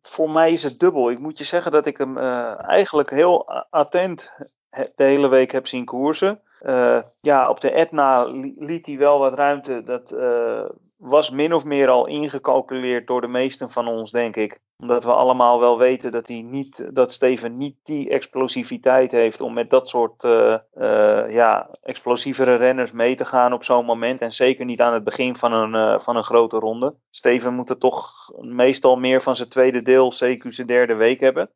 voor mij is het dubbel. Ik moet je zeggen dat ik hem uh, eigenlijk heel attent de hele week heb zien koersen. Uh, ja, op de Etna liet hij wel wat ruimte. Dat uh, was min of meer al ingecalculeerd door de meesten van ons, denk ik. Omdat we allemaal wel weten dat, hij niet, dat Steven niet die explosiviteit heeft om met dat soort uh, ja, explosievere renners mee te gaan op zo'n moment. En zeker niet aan het begin van een, van een grote ronde. Steven moet er toch meestal meer van zijn tweede deel, CQ zijn derde week hebben.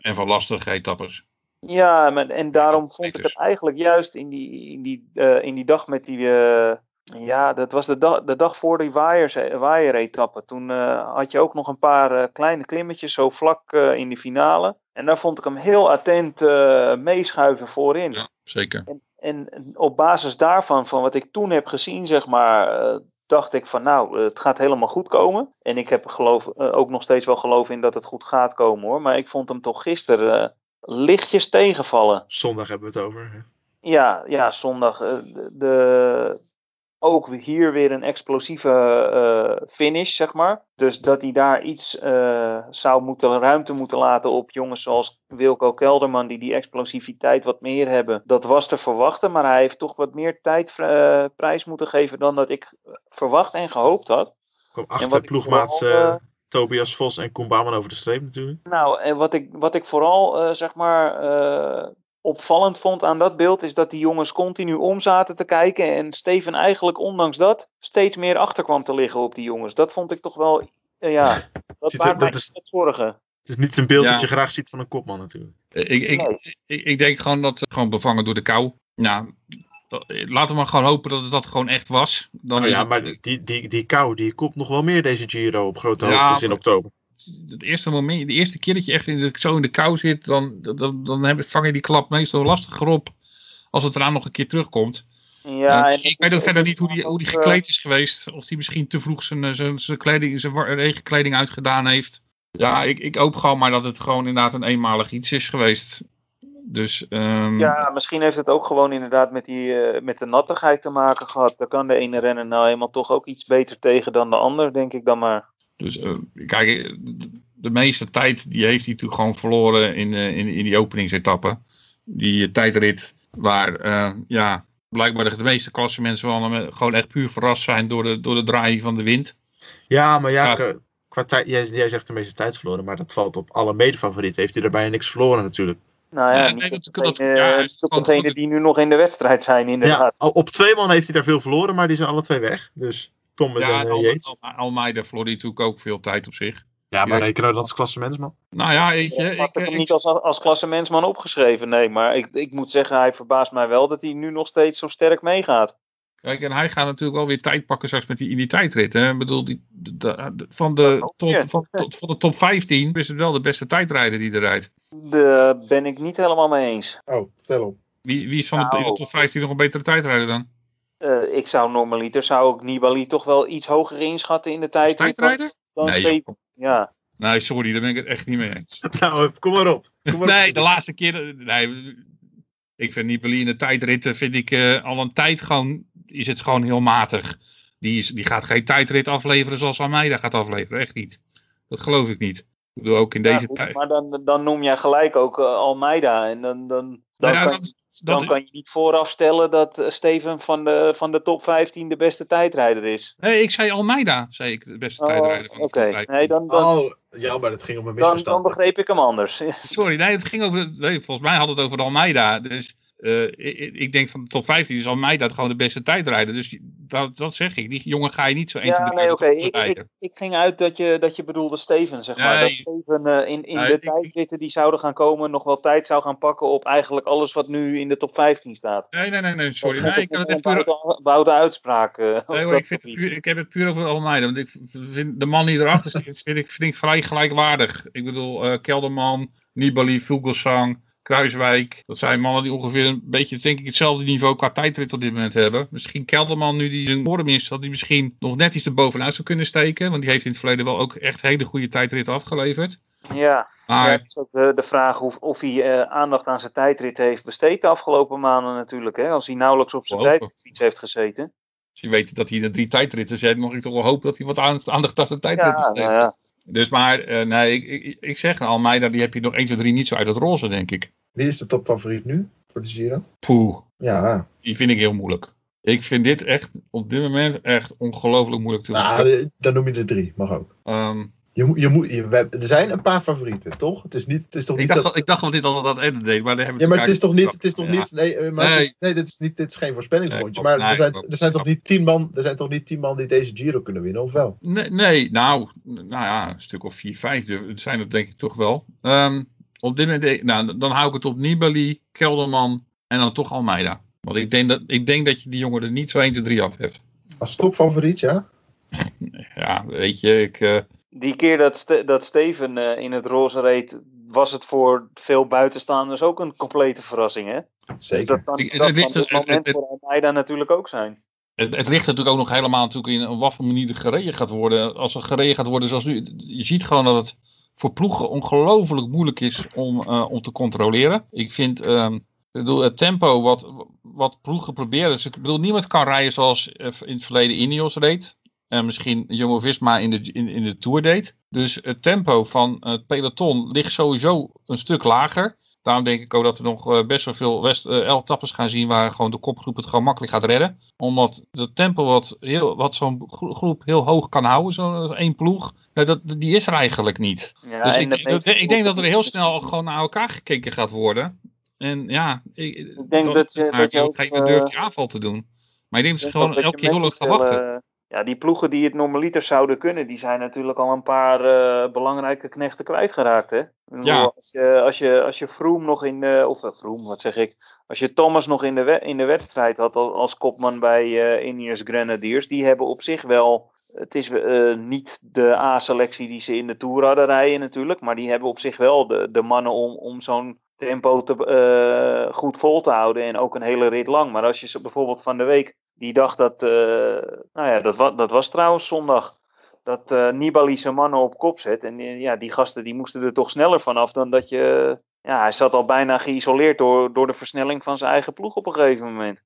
en van lastige etappes. Ja, maar, en daarom vond ik het eigenlijk juist in die, in die, uh, in die dag met die. Uh, ja, dat was de, dag, de dag voor die waaier-etappe. Toen uh, had je ook nog een paar kleine klimmetjes zo vlak in de finale. En daar vond ik hem heel attent meeschuiven voorin. Ja, zeker. En, en, op basis daarvan, van wat ik toen heb gezien, zeg maar. dacht ik van nou, het gaat helemaal goed komen. En ik heb geloof, ook nog steeds wel geloof in dat het goed gaat komen hoor. Maar ik vond hem toch gisteren lichtjes tegenvallen. Zondag hebben we het over. Ja, ja zondag. De, de, ook hier weer een explosieve uh, finish, zeg maar. Dus dat hij daar iets uh, zou moeten, ruimte moeten laten op jongens zoals Wilco Kelderman, die die explosiviteit wat meer hebben. Dat was te verwachten, maar hij heeft toch wat meer tijd uh, prijs moeten geven dan dat ik verwacht en gehoopt had. Kom achter ploegmaats Tobias Vos en Koen Bouwman over de streep natuurlijk. Nou, en wat ik, wat ik vooral, uh, zeg maar, uh, opvallend vond aan dat beeld... is dat die jongens continu om zaten te kijken... en Steven eigenlijk, ondanks dat, steeds meer achter kwam te liggen op die jongens. Dat vond ik toch wel, uh, ja, dat maakt mij is... zorgen. Het is niet een beeld ja. dat je graag ziet van een kopman natuurlijk. Ik, ik, nee. ik, ik, denk gewoon dat ze gewoon bevangen door de kou. Nou, laten we maar gewoon hopen dat het dat gewoon echt was. Dan nou ja, het... maar die, die, die kou, die komt nog wel meer deze Giro op grote hoogtes ja, in oktober. Het eerste moment, de eerste keer dat je echt in de, zo in de kou zit, dan, dan, dan heb, vang je die klap meestal lastiger op als het eraan nog een keer terugkomt. Ja, uh, ik weet ook verder niet hoe die, hoe die gekleed is geweest. Of die misschien te vroeg zijn, zijn, zijn, kleding, zijn regenkleding uitgedaan heeft. Ja, ik, ik hoop gewoon maar dat het gewoon inderdaad een eenmalig iets is geweest. Dus, um... Ja, misschien heeft het ook gewoon inderdaad met, die, uh, met de nattigheid te maken gehad. Daar kan de ene renner nou helemaal toch ook iets beter tegen dan de ander, denk ik dan maar. Dus uh, kijk, de meeste tijd die heeft hij natuurlijk gewoon verloren in, uh, in, in die openingsetappe. Die tijdrit waar ja, blijkbaar de, de meeste klassemensen wel gewoon echt puur verrast zijn door de, door de draaiing van de wind. Ja, maar ja, ja qua tijd, jij, jij zegt de meeste tijd verloren, maar dat valt op alle medefavorieten. Heeft hij daarbij niks verloren natuurlijk. Nou ja, Ja, nee, dat- dat- degene, ja, gewoon- die nu nog in de wedstrijd zijn, inderdaad. Ja, op twee man heeft hij daar veel verloren, maar die zijn alle twee weg. Dus Thomas Ja, en en uh, Yates. Al- Al- Almeida verloor die natuurlijk ook veel tijd op zich. Ja, maar Ja. rekenen we dat als klassementsman? Nou ja, weet je, Ik had ik, hem ik, niet als, als klassementsman opgeschreven, nee. Maar ik, ik moet zeggen, hij verbaast mij wel dat hij nu nog steeds zo sterk meegaat. Kijk, en hij gaat natuurlijk wel weer tijd pakken straks met die, in die tijdrit. Hè? Ik bedoel, die, de, de- de- van, de top, van, tot, van de top 15 is het wel de beste tijdrijder die er rijdt. Daar ben ik niet helemaal mee eens. Oh, vertel op. Wie, wie is van de, Nou. top 15 nog een betere tijdrijder dan? Eh, ik zou normaliter zou ik Nibali toch wel iets hoger inschatten in de tijd. Tijdrijder? Dan Nee, joh. Ja, Nee, sorry, daar ben ik het echt niet mee eens. Nou, kom maar op. Kom maar Nee, op. de laatste keer. Nee, ik vind Nibali in de tijdritten vind ik eh, al een tijd gewoon. Is het gewoon heel matig. Die, is, die gaat geen tijdrit afleveren zoals Almeida gaat afleveren. Echt niet. Dat geloof ik niet. Ik bedoel ook in Ja, deze goed, tijd. maar dan, dan noem jij gelijk ook eh, Almeida. En dan, dan dan, Nou ja, kan, dat- dan dat- kan je niet vooraf stellen dat eh, Steven van de, van de top 15 de beste tijdrijder is. Nee, ik zei Almeida, zei ik, de beste Oh, tijdrijder van de Oké, top 15. nee, dan, dan, Oh, ja, maar dat ging om een dan, dan misverstand. begreep ik hem anders. Sorry, nee, het ging over. Nee, volgens mij had het over de Almeida. Dus eh, ik, ik denk van de top 15 is Almeida gewoon de beste tijdrijder. Dus dat, dat zeg ik. Die jongen ga je niet zo 1, 2, Ja, 3 nee, oké. Ik, rijden. ik, ik ging uit dat je, dat je bedoelde Steven, zeg maar. Dat Steven eh, in, in Nee, de tijdritten die zouden gaan komen nog wel tijd zou gaan pakken op eigenlijk alles wat nu in de top 15 staat. Nee, nee, nee, nee, sorry. Dat Nee, ik een het echt puur, bouwde, bouwde uitspraak. eh, op nee, hoor, dat ik, vind puur, ik heb het puur over Almeida. Want ik vind de man die erachter zit, vind ik, vind ik vrij gelijkwaardig. Ik bedoel, Kelderman, Nibali, Vogelsang, Kruiswijk. Dat zijn mannen die ongeveer een beetje, denk ik, hetzelfde niveau qua tijdrit op dit moment hebben. Misschien Kelderman, nu die zijn vorm is, dat hij misschien nog net iets erbovenuit zou kunnen steken. Want die heeft in het verleden wel ook echt hele goede tijdritten afgeleverd. Ja, Maar ja, het is ook de, de vraag of, of hij eh, aandacht aan zijn tijdrit heeft besteed de afgelopen maanden natuurlijk. Hè? Als hij nauwelijks op zijn tijdritfiets heeft gezeten. als je weet dat hij in de drie tijdritten zit, mag ik toch wel hopen dat hij wat aan- aandacht aan zijn tijdrit Ja, besteedt. nou ja. Dus maar, eh, nee, ik, ik, ik zeg Almeida, die heb je nog 1, 2, 3 niet zo uit het roze, denk ik. Wie is de topfavoriet nu voor de Giro? Poeh, Ja, die vind ik heel moeilijk. Ik vind dit echt op dit moment echt ongelooflijk moeilijk te nou, dan noem je de drie, mag ook. Ehm, Je, moet- je moet, je, we er zijn een paar favorieten, toch? Het is, niet, het is toch ik, niet dacht, dat- ik dacht wel dit al dat Ed deed, maar daar hebben we Ja, maar het is toch niet, het is toch Ja. niet, nee, eh, maar Nee. dit is niet, dit is geen voorspellingsrondje, Nee, maar er zijn, er zijn toch niet tien man, er zijn toch niet tien man die deze Giro kunnen winnen, of wel? Nee, nee, nou, nou ja, een stuk of vier, vijf het zijn er denk ik toch wel. Ehm, op dit moment, nou, dan hou ik het op Nibali, Kelderman en dan toch Almeida. Want ik denk dat, ik denk dat je die jongen er niet zo 1, 2, 3 af hebt. Als topfavoriet, ja? Ja, weet je, ik... eh, Die keer dat, Ste- dat Steven eh, in het roze reed, was het voor veel buitenstaanders ook een complete verrassing. Hè? Dus Zeker. dat kan, Ik- dat het ligt kan dit er- het- moment het- voor Almeida natuurlijk ook zijn. Het, het ligt natuurlijk ook nog helemaal natuurlijk in op wat voor manier er gereden gaat worden. Als er gereden gaat worden zoals nu. Je ziet gewoon dat het voor ploegen ongelooflijk moeilijk is om, eh, om te controleren. Ik vind ehm, ik bedoel, het tempo wat, wat ploegen proberen. Dus ik bedoel, niemand kan rijden zoals eh, in het verleden Ineos reed. En misschien Jumbo-Visma in de, in, in de Tour deed. Dus het tempo van het peloton ligt sowieso een stuk lager. Daarom denk ik ook dat we nog eh, best wel veel west, eh, etappes gaan zien waar gewoon de kopgroep het gewoon makkelijk gaat redden. Omdat het tempo wat, heel- wat zo'n gro- groep heel hoog kan houden, zo'n één ploeg, ja, dat, die is er eigenlijk niet. Ja, dus ik, de ik denk dat er heel snel gewoon naar elkaar gekeken gaat worden. En ja, ik, Ik denk dat je- dat je ook, durft eh, die aanval te doen. Maar ik denk dat ze gewoon elke keer heel lang gaan wachten. Ja, die ploegen die het normaliter zouden kunnen, die zijn natuurlijk al een paar eh, belangrijke knechten kwijtgeraakt. Hè? Ja. Als je, als je, als je Froome nog in de, of eh, Froome, wat zeg ik, als je Thomas nog in de, we- in de wedstrijd had al- als kopman bij eh Ineos Grenadiers, die hebben op zich wel, het is eh, niet de A-selectie die ze in de Tour hadden rijden natuurlijk, maar die hebben op zich wel de, de mannen om, om zo'n tempo te, eh, goed vol te houden en ook een hele rit lang. Maar als je ze bijvoorbeeld van de week die dacht dat, eh, nou ja, dat, dat was trouwens zondag, dat eh, Nibali zijn mannen op kop zet. En eh, ja, die gasten die moesten er toch sneller vanaf dan dat je... Ja, hij zat al bijna geïsoleerd door, door de versnelling van zijn eigen ploeg op een gegeven moment.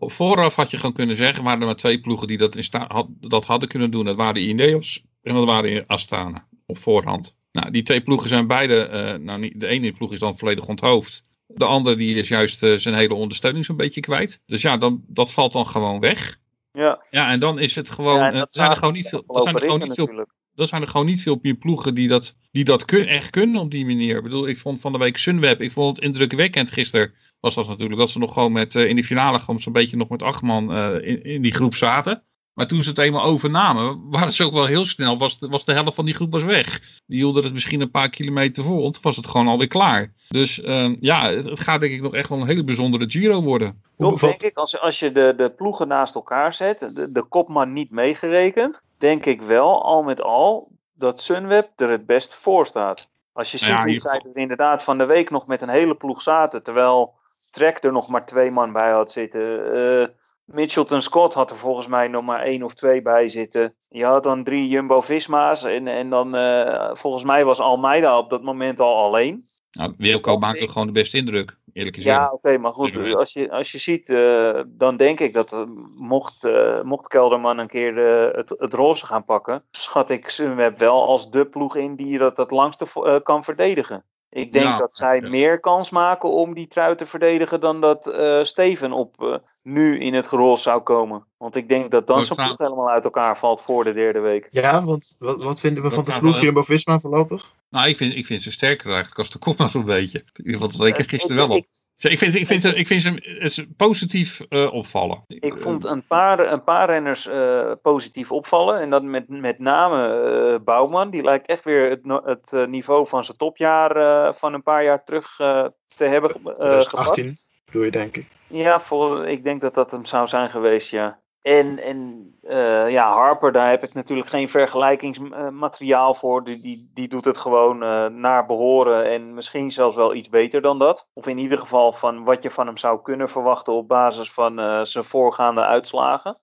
Vooraf had je gewoon kunnen zeggen, waren er maar twee ploegen die dat, in had, dat hadden kunnen doen. Dat waren de Ineos en dat waren Astana op voorhand. Nou, die twee ploegen zijn beide, nou niet, de ene ploeg is dan volledig onthoofd. De andere die is juist eh, zijn hele ondersteuning zo'n beetje kwijt. Dus ja, dan, dat valt dan gewoon weg. Ja, Ja, en dan is het gewoon, ja en dat zijn er gewoon niet veel, zijn er gewoon niet veel natuurlijk. zijn er gewoon niet veel meer ploegen die dat, die dat kun, echt kunnen op die manier. Ik bedoel, ik vond van de week Sunweb, ik vond het indrukwekkend gisteren. Was dat natuurlijk dat ze nog gewoon met, eh, in de finale gewoon zo'n beetje nog met acht man eh, in, in die groep zaten. Maar toen ze het eenmaal overnamen, waren ze ook wel heel snel, was de, was de helft van die groep was weg. Die hielden het misschien een paar kilometer en toen was het gewoon alweer klaar. Dus ehm, ja, het, het gaat denk ik nog echt wel een hele bijzondere Giro worden. Hoe Toch denk ik, als, als je de, de ploegen naast elkaar zet, de, de kopman niet meegerekend, denk ik wel, al met al, dat Sunweb er het best voor staat. Als je ziet Ja, hoe zij er inderdaad van de week nog met een hele ploeg zaten, terwijl Trek er nog maar twee man bij had zitten. Eh Mitchelton Scott had er volgens mij nog maar één of twee bij zitten. Je had dan drie Jumbo-Visma's en, en dan eh, volgens mij was Almeida op dat moment al alleen. Nou, Wilco Dat maakt ik- ook gewoon de beste indruk, eerlijk gezegd. Ja, oké, maar goed, als je, als je ziet, eh, dan denk ik dat eh, mocht, eh, mocht Kelderman een keer eh, het, het roze gaan pakken, schat ik Sunweb wel als de ploeg in die dat het langste kan verdedigen. Ik denk Ja, dat zij ja. meer kans maken om die trui te verdedigen dan dat eh, Steven op eh, nu in het gerol zou komen. Want ik denk dat dan zijn staat- ploeg helemaal uit elkaar valt voor de derde week. Ja, want wat, wat vinden we Dat van de ploeg wel. Jumbo-Visma voorlopig? Nou, ik vind, ik vind ze sterker eigenlijk als de kop maar zo'n beetje. Want dat leek er gisteren Ik- wel op. ik- Ik vind, ze- ik vind, ze- ik vind ze het positief eh, opvallen. Ik vond een paar, een paar renners eh, positief opvallen. En dat met, met name eh, Bouwman. Die lijkt echt weer het, het eh, niveau van zijn topjaar eh, van een paar jaar terug te hebben eh, gepakt. 2018 bedoel je, denk ik. Ja, voor, ik denk dat dat hem zou zijn geweest, ja. En, en eh, ja, Harper, daar heb ik natuurlijk geen vergelijkingsmateriaal voor. Die, die, die doet het gewoon eh, naar behoren en misschien zelfs wel iets beter dan dat. Of in ieder geval van wat je van hem zou kunnen verwachten op basis van eh, zijn voorgaande uitslagen.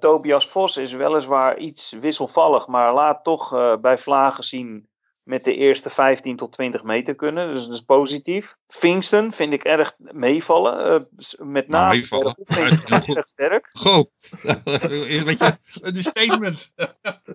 Tobias Vos is weliswaar iets wisselvallig, maar laat toch bij Vlagen zien met de eerste 15 tot 20 meter kunnen. Dus dat is positief. Pfingsten vind ik erg meevallen. eh, s- met Nou, name meevallen. erg sterk. Goh, weet je, een statement.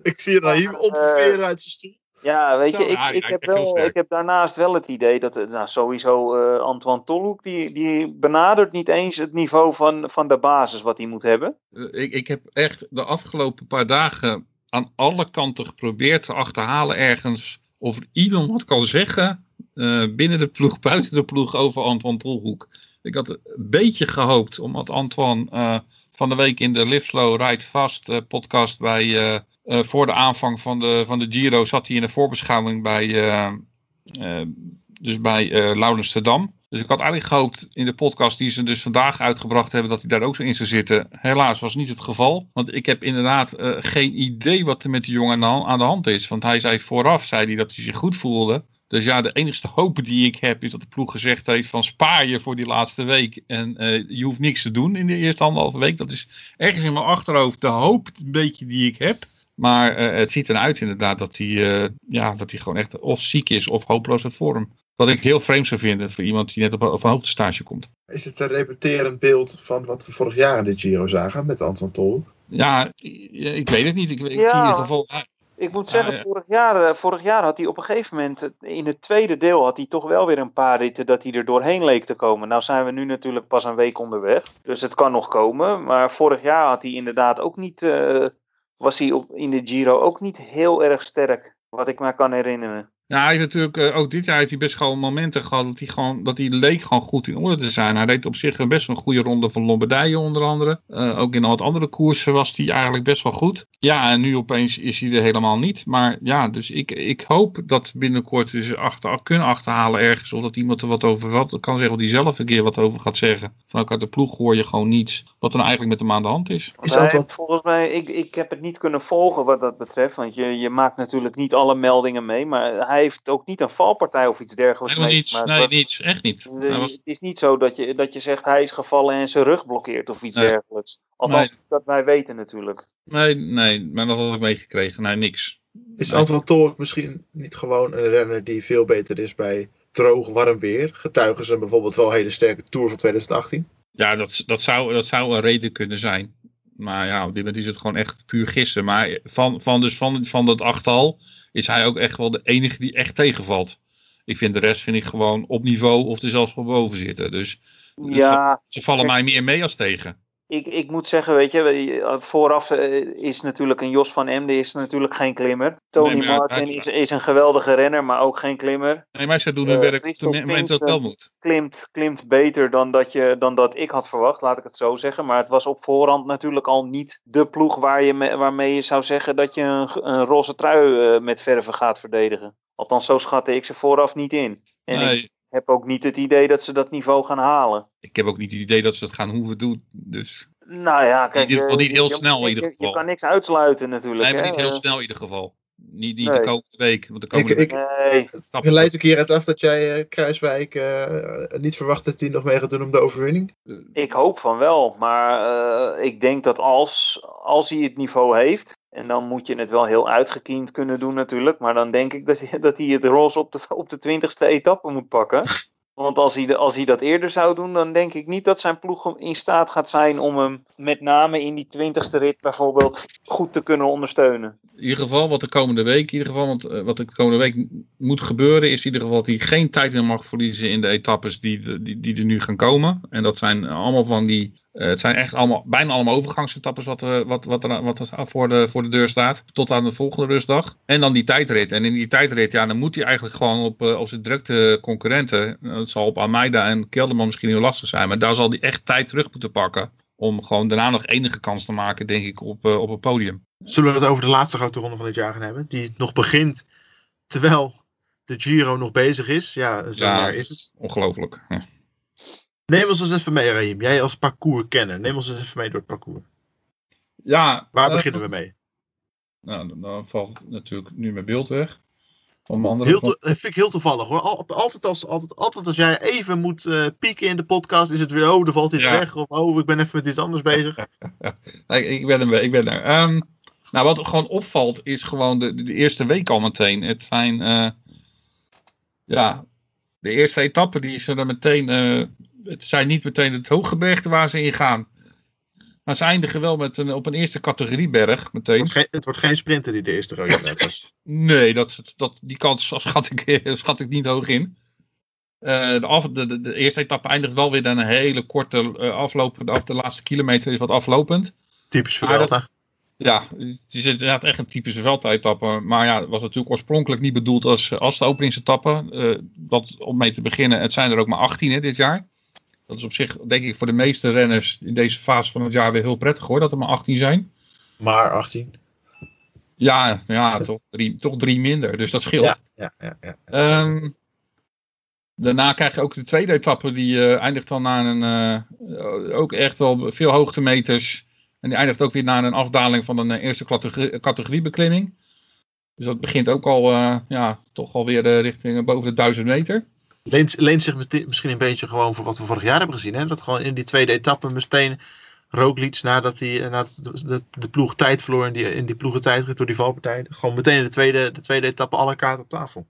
Ik zie Raheem opveren uit zijn stoel. Ja, weet je, ik, ik, heb wel, ik heb daarnaast wel het idee dat, eh, nou sowieso eh, Antoine Tolhoek, die, die benadert niet eens het niveau van, van de basis wat hij moet hebben. Eh, Ik, ik heb echt de afgelopen paar dagen aan alle kanten geprobeerd te achterhalen ergens of iemand wat kan zeggen eh, binnen de ploeg, buiten de ploeg over Antoine Tolhoek. Ik had een beetje gehoopt, omdat Antoine eh, van de week in de Live Slow Ride Fast eh, podcast bij, voor de aanvang van de, van de Giro zat hij in de voorbeschouwing bij, dus bij Laurens Dam. Dus ik had eigenlijk gehoopt in de podcast die ze dus vandaag uitgebracht hebben, dat hij daar ook zo in zou zitten. Helaas was niet het geval. Want ik heb inderdaad eh, geen idee wat er met die jongen aan de, hand- is. Want hij zei vooraf zei hij dat hij zich goed voelde. Dus ja, de enigste hoop die ik heb is dat de ploeg gezegd heeft van spaar je voor die laatste week. En eh, je hoeft niks te doen in de eerste anderhalve week. Dat is ergens in mijn achterhoofd de hoop een beetje die ik heb. Maar eh, het ziet eruit inderdaad dat hij, ja, dat hij gewoon echt of ziek is of hopeloos uit vorm. Wat ik heel vreemd zou vinden voor iemand die net op, op een hoogtestage komt. Is het een repeterend beeld van wat we vorig jaar in de Giro zagen met Anton Tol? Ja, ik weet het niet. Ik, ik Ja. zie in ieder geval. ah, Ik moet zeggen, ja. Vorig, jaar, eh, vorig jaar had hij op een gegeven moment, eh, in het tweede deel had hij toch wel weer een paar ritten dat hij er doorheen leek te komen. Nou zijn we nu natuurlijk pas een week onderweg, dus het kan nog komen. Maar vorig jaar had hij inderdaad ook niet, eh, was hij op, in de Giro ook niet heel erg sterk, wat ik me kan herinneren. Ja, hij heeft natuurlijk eh, ook dit jaar heeft hij best gewoon momenten gehad dat hij gewoon dat hij leek gewoon goed in orde te zijn. Hij deed op zich een best een goede ronde van Lombardije onder andere. Eh, ook in wat andere koersen was hij eigenlijk best wel goed. Ja, en nu opeens is hij er helemaal niet. Maar ja, dus ik, ik hoop dat binnenkort ze achter, kunnen achterhalen ergens. Of dat iemand er wat over wat kan zeggen. Of die zelf een keer wat over gaat zeggen. Van ook uit de ploeg hoor je gewoon niets. Wat er nou eigenlijk met hem aan de hand is. Is dat wat- volgens mij, ik, ik heb het niet kunnen volgen wat dat betreft, want je, je maakt natuurlijk niet alle meldingen mee, maar hij heeft ook niet een valpartij of iets dergelijks Helemaal niets. meegemaakt. Nee, niets. Echt niet. Eh, Hij was, Het is niet zo dat je, dat je zegt hij is gevallen en zijn rug blokkeert of iets Nee. dergelijks. Althans, Nee. dat wij weten natuurlijk. nee, nee, maar dat had ik meegekregen. Nee, niks. Is Nee. Anton Tol misschien niet gewoon een renner die veel beter is bij droog, warm weer? Getuigen ze bijvoorbeeld wel een hele sterke Tour van 2018? Ja, dat, dat, zou, dat zou een reden kunnen zijn. Maar ja, op dit moment is het gewoon echt puur gissen. Maar van, van, dus van, van dat achttal is hij ook echt wel de enige die echt tegenvalt. Ik vind de rest vind ik gewoon op niveau of er zelfs wel boven zitten. Dus, dus Ja, ze vallen mij meer mee als tegen. Ik, ik moet zeggen, weet je, we- vooraf eh, is natuurlijk een Jos van Emden is natuurlijk geen klimmer. Tony Nee, Martin hij- is, is een geweldige renner, maar ook geen klimmer. Nee, maar zij doen hun Eh, werk op het moment dat wel moet. Klimt, klimt beter dan dat, je, dan dat ik had verwacht, laat ik het zo zeggen. Maar het was op voorhand natuurlijk al niet de ploeg waar je me- waarmee je zou zeggen dat je een, een roze trui eh, met verven gaat verdedigen. Althans, zo schatte ik ze vooraf niet in. En ik heb ook niet het idee dat ze dat niveau gaan halen. Ik heb ook niet het idee dat ze het gaan hoeven doen. Dus Nou ja, kijk. In ieder geval eh, niet heel je- snel in je- ieder geval. Je kan niks uitsluiten natuurlijk. nee, maar hè. niet heel Eh, snel in ieder geval. Niet, niet Nee. de komende week. Want de komende Ik- week Nee, leidt een keer uit af dat jij eh, Kruiswijk eh, niet verwacht dat hij nog mee gaat doen om de overwinning. ik hoop van wel. Maar eh, ik denk dat als, als hij het niveau heeft. En dan moet je het wel heel uitgekiend kunnen doen natuurlijk. Maar dan denk ik dat, hij- dat hij het roze op de, op de twintigste etappe moet pakken. Want als hij, als hij dat eerder zou doen, dan denk ik niet dat zijn ploeg in staat gaat zijn om hem met name in die twintigste rit bijvoorbeeld goed te kunnen ondersteunen. In ieder geval wat de komende week, in ieder geval, want eh, wat de komende week moet gebeuren, is in ieder geval dat hij geen tijd meer mag verliezen in de etappes die, die, die er nu gaan komen. En dat zijn allemaal van die, het zijn echt allemaal, bijna allemaal overgangsetappes wat, er- wat, wat, er, wat er voor de, voor de deur staat, tot aan de volgende rustdag. En dan die tijdrit. En in die tijdrit, ja, dan moet hij eigenlijk gewoon op, eh, op zijn directe concurrenten, eh, het zal op Almeida en Kelderman misschien heel lastig zijn, maar daar zal hij echt tijd terug moeten pakken. Om gewoon daarna nog enige kans te maken, denk ik, op, eh, op een podium. Zullen we het over de laatste grote ronde van dit jaar gaan hebben? Die nog begint terwijl de Giro nog bezig is. Ja, zo Ja, is het. Ongelooflijk. Ja. Neem ons eens even mee, Raheem. Jij als parcourskenner. Neem ons eens even mee door het parcours. Ja, Waar eh, beginnen we mee? Nou, dan- dan valt natuurlijk nu mijn beeld weg. Mijn andere Heel dat vind ik heel toevallig hoor. Al- altijd, als, altijd, altijd als jij even moet eh, pieken in de podcast, is het weer, oh, er valt iets Ja. weg. Of, oh, ik ben even met iets anders bezig. Nee, ik ben er. Ik ben er. Ehm, nou, wat gewoon opvalt is gewoon de, de eerste week al meteen. Het zijn, eh, ja, de eerste etappen die ze er meteen, eh, het zijn niet meteen het hooggebergte waar ze in gaan. Maar ze eindigen wel met een, op een eerste categorieberg Het meteen. wordt, geen, het wordt geen sprinter die de eerste rode heeft. Nee, dat, dat, die kans schat ik, schat ik niet hoog in. Eh, de, af, de, de, de eerste etappe eindigt wel weer dan een hele korte uh, afloop. De, de laatste kilometer is wat aflopend. Typisch Delta. Ja, het is inderdaad echt een typische veldetappe. Maar ja, het was natuurlijk oorspronkelijk niet bedoeld als, als de openingsetappe. Eh dat, om mee te beginnen, het zijn er ook maar 18 hè, dit jaar. Dat is op zich, denk ik, voor de meeste renners in deze fase van het jaar weer heel prettig hoor, dat er maar 18 zijn. Maar 18. Ja, ja toch, drie, toch drie minder, dus dat scheelt. Ja, ja, ja. ja. Ehm, daarna krijg je ook de tweede etappe, die eh, eindigt dan na een, eh, ook echt wel veel hoogtemeters. En die eindigt ook weer na een afdaling van een eh, eerste categorie, categoriebeklimming. Dus dat begint ook al, ja, toch alweer de richting boven de 1000 meter. Leent, leent zich misschien een beetje gewoon voor wat we vorig jaar hebben gezien. Hè? Dat gewoon in die tweede etappe meteen Roglic, nadat, hij, eh, nadat de, de, de ploeg tijd verloor in die, in die ploegentijdrit door die valpartij. Gewoon meteen in de tweede, de tweede etappe alle kaarten op tafel.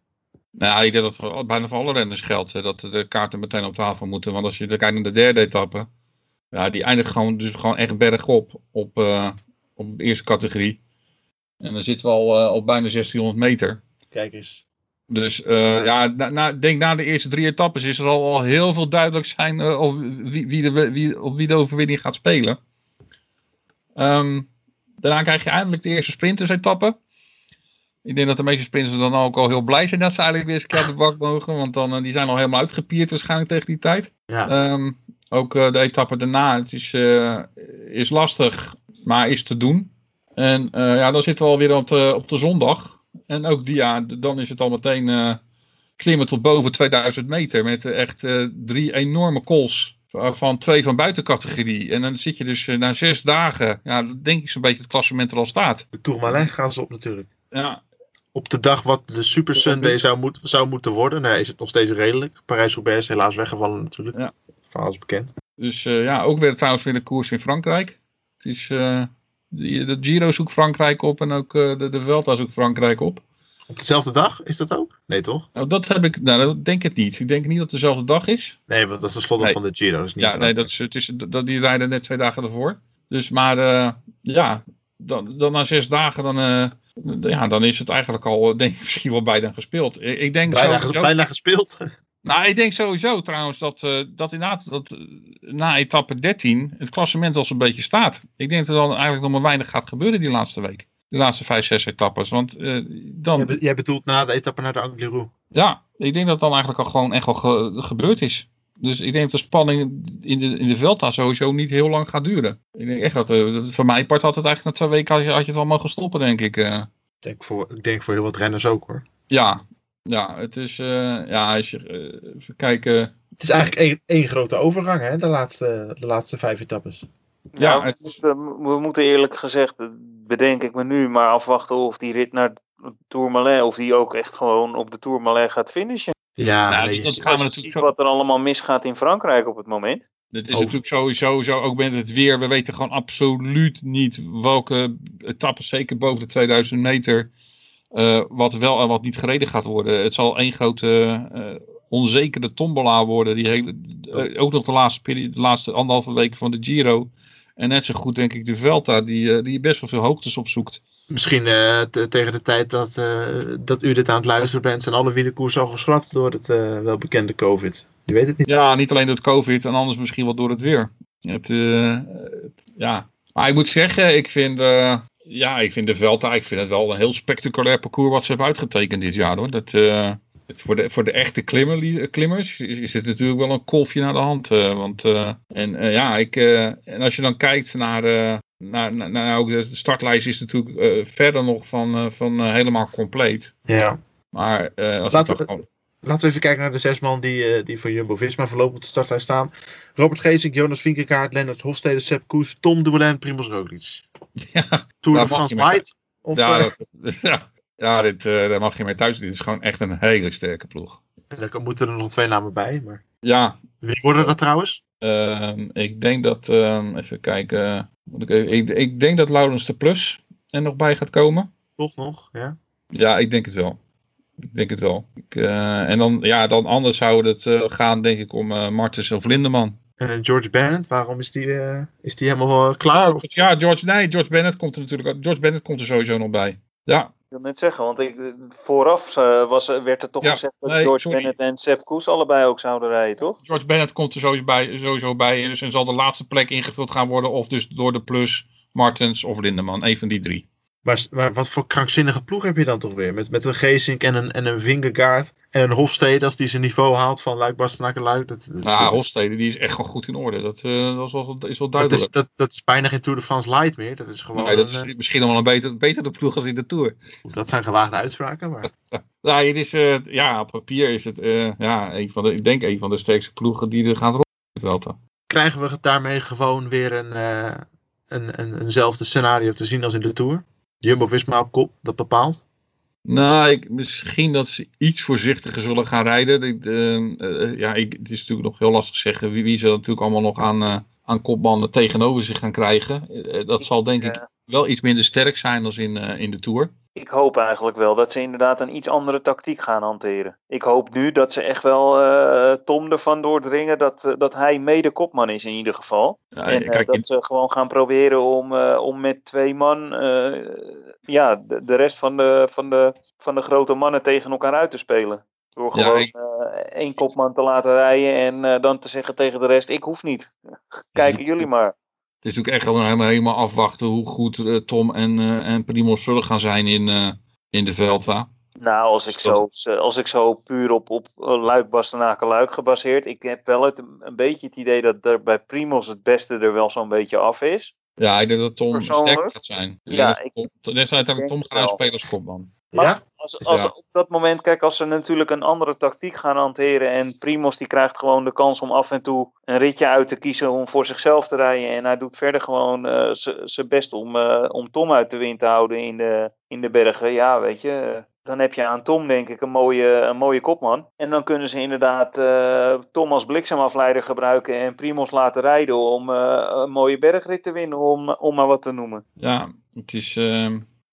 Nou, ik denk dat voor- bijna voor alle renners geldt hè, dat de kaarten meteen op tafel moeten. Want als je kijkt naar de derde etappe, ja, die eindigt gewoon, dus gewoon echt bergop op, eh, op de eerste categorie. En dan zitten we al eh, op bijna 1600 meter. Kijk eens. Dus eh, ja, na, na, denk na de eerste drie etappes is er al, al heel veel duidelijk zijn eh, op, wie, wie de, wie, op wie de overwinning gaat spelen. Ehm, daarna krijg je eindelijk de eerste sprintersetappe. Ik denk dat de meeste sprinters dan ook al heel blij zijn dat ze eigenlijk weer eens een keer aan de bak mogen. Want dan, eh, die zijn al helemaal uitgepierd waarschijnlijk tegen die tijd. Ja. Ehm, ook de etappe daarna, het is, is lastig, maar is te doen. En ja, dan zitten we alweer op de, op de zondag. En ook die, ja, dan is het al meteen eh, klimmen tot boven 2000 meter. Met eh, echt eh, drie enorme calls. Van twee van buitencategorie. En dan zit je dus na zes dagen. Ja, dan denk ik zo'n beetje het klassement er al staat. De Tourmalet gaan ze op natuurlijk. Ja, Op de dag wat de Super Sunday zou, moet, zou moeten worden. Nou, is het nog steeds redelijk. Parijs-Roubaix is helaas weggevallen natuurlijk. Ja. Verhaal is bekend. dus ja, ook weer trouwens weer de koers in Frankrijk. Het is, de Giro zoekt Frankrijk op en ook eh, de, de Vuelta zoekt Frankrijk op. Op dezelfde dag is dat ook? Nee, toch? Nou, dat heb ik, nou, dat denk ik niet. Ik denk niet dat het dezelfde dag is. Nee, want dat is de Nee. van de Giro. is niet Ja, nee, dat is, het is, dat, die rijden net twee dagen ervoor. Dus, maar eh, ja, dan, dan na zes dagen, dan, eh, ja, dan is het eigenlijk al, denk ik, misschien wel bijna gespeeld. Ik, ik denk bijna, bijna gespeeld. Nou, ik denk sowieso trouwens dat, eh, dat inderdaad dat, eh, na etappe 13 het klassement al zo'n beetje staat. Ik denk dat er dan eigenlijk nog maar weinig gaat gebeuren die laatste week. De laatste vijf, zes etappes. Want eh, dan, Jij, be- jij bedoelt na de etappe naar de Angliru. Ja, ik denk dat het dan eigenlijk al gewoon echt wel ge- gebeurd is. Dus ik denk dat de spanning in de, in de Velta sowieso niet heel lang gaat duren. Ik denk echt dat, voor mijn part had het eigenlijk na twee weken had je, had je het wel mogen stoppen, denk ik. Ik denk, voor, ik denk voor heel wat renners ook hoor. ja, ja, het is, eh, ja, als je, eh, even kijken. Het is eigenlijk één, één grote overgang, hè? De laatste, de laatste vijf etappes. Ja, Ja, we, het- moeten, we moeten eerlijk gezegd, eh, bedenk ik me nu, maar afwachten of die rit naar Tourmalet, of die ook echt gewoon op de Tourmalet gaat finishen. Ja, nee, dus dat gaan we natuurlijk zo. wat er allemaal misgaat in Frankrijk op het moment. Het is Oh. natuurlijk sowieso zo, ook met het weer. We weten gewoon absoluut niet welke etappes, zeker boven de 2000 meter, eh, wat wel en wat niet gereden gaat worden. Het zal één grote eh, onzekere tombola worden. Die hele, eh, ook nog de laatste, periode, de laatste anderhalve weken van de Giro. En net zo goed denk ik de Velta, die, die best wel veel hoogtes opzoekt. Misschien te- tegen de tijd dat, dat u dit aan het luisteren bent, zijn alle wielerkoers al geschrapt door het welbekende COVID. Je weet het niet. Ja, niet alleen door het COVID en anders misschien wel door het weer. Het, ja. Maar ik moet zeggen, ik vind, ja, ik vind de Velta, ik vind het wel een heel spectaculair parcours wat ze hebben uitgetekend dit jaar. Hoor. Dat, eh, het, voor, de, voor de echte klimmer, klimmers is, is het natuurlijk wel een kolfje naar de hand. eh, want, eh, en ja, ik, en als je dan kijkt naar, naar, naar, naar ook de startlijst is natuurlijk verder nog van, van helemaal compleet. Ja. Maar als Laten we- gewoon- Laten we even kijken naar de zes man die, die voor Jumbo-Visma voorlopig op de startlijst staan. Robert Geesink, Jonas Vinkegaard, Lennart Hofstede, Sepp Koes, Tom Dumoulin, Primoz Roglic. ja, Tour de France. Light? Of, Ja, eh, dat, ja, ja dit, eh, daar mag je mee thuis. Dit is gewoon echt een hele sterke ploeg. Daar moeten er nog twee namen bij. Maar... Ja, Wie worden dat trouwens? ehm, ik denk dat, ehm, even kijken, moet ik, even- ik, ik denk dat Laurens de Plus er nog bij gaat komen. Toch nog? Ja. Ja, ik denk het wel. Ik denk het wel. Ik, eh, en dan, ja, dan anders zou het gaan, denk ik, om Martens of Lindeman. En eh, George Bennett, waarom is die, eh, is die helemaal eh, klaar? Of... Ja, George, nee, George Bennett komt er natuurlijk, George Bennett komt er sowieso nog bij. Ja, Ik wil net zeggen, want ik, vooraf eh, was, werd er toch Ja, gezegd dat nee, George sorry. Bennett en Sepp Koes allebei ook zouden rijden, toch? George Bennett komt er sowieso bij, sowieso bij dus en zal de laatste plek ingevuld gaan worden. Of dus door de Plus, Martens of Lindeman. Een van die drie. Maar, maar wat voor krankzinnige ploeg heb je dan toch weer? Met, met een Geesink en een, en een Vingegaard en een Hofstede als die zijn niveau haalt van Luik, Bastenaken, Luik. Dat, dat, Ja, dat is, Hofstede die is echt gewoon goed in orde. Dat, eh, dat is, wel, is wel dat, duidelijk. is, dat, dat is bijna geen Tour de France Light meer. Dat is gewoon Nee, dat een, is misschien nog wel een beter, betere ploeg als in de Tour. eh, dat zijn gewaagde uitspraken. Maar Ja, het is, eh, ja, op papier is het eh, ja, een van de, ik denk een van de sterkste ploegen die er gaat rollen. krijgen we daarmee gewoon weer een, eh, een, een, eenzelfde scenario te zien als in de Tour? Jumbo-Visma op kop, dat bepaalt. Nou, ik, misschien dat ze iets voorzichtiger zullen gaan rijden. Ik, eh, eh, ja, ik, het is natuurlijk nog heel lastig zeggen wie, wie ze natuurlijk allemaal nog aan, eh, aan kopbanden tegenover zich gaan krijgen. Dat zal denk ik wel iets minder sterk zijn dan in, eh, in de Tour. Ik hoop eigenlijk wel dat ze inderdaad een iets andere tactiek gaan hanteren. Ik hoop nu dat ze echt wel eh, Tom ervan doordringen dat, eh, dat hij mede kopman is in ieder geval. Ja, en eh, dat in- ze gewoon gaan proberen om, om met twee man ja, de, de rest van de, van, de, van de grote mannen tegen elkaar uit te spelen. Door Ja, gewoon ik- één kopman te laten rijden en dan te zeggen tegen de rest, ik hoef niet. Kijken jullie maar. Het is natuurlijk echt helemaal, helemaal afwachten hoe goed eh, Tom en, eh en Primoz zullen gaan zijn in, eh, in de Vuelta. Nou, als ik zo, als ik zo puur op, op Luik, Bastenaken, Luik gebaseerd. Ik heb wel het, een beetje het idee dat er bij Primos het beste er wel zo'n beetje af is. Ja, ik denk dat Tom sterker gaat zijn. Ik Ja, denk dat ik- Tom- Net zijn denk Tom spelen als kopman. Maar Ja? als, als op dat moment, kijk, als ze natuurlijk een andere tactiek gaan hanteren. En Primos die krijgt gewoon de kans om af en toe een ritje uit te kiezen om voor zichzelf te rijden. En hij doet verder gewoon eh, zijn best om, eh, om Tom uit de wind te houden in de, in de bergen. Ja, weet je. eh, Dan heb je aan Tom, denk ik, een mooie, een mooie kopman. En dan kunnen ze inderdaad Tom als bliksemafleider gebruiken en Primos laten rijden om een mooie bergrit te winnen, om, om maar wat te noemen. Ja, het is.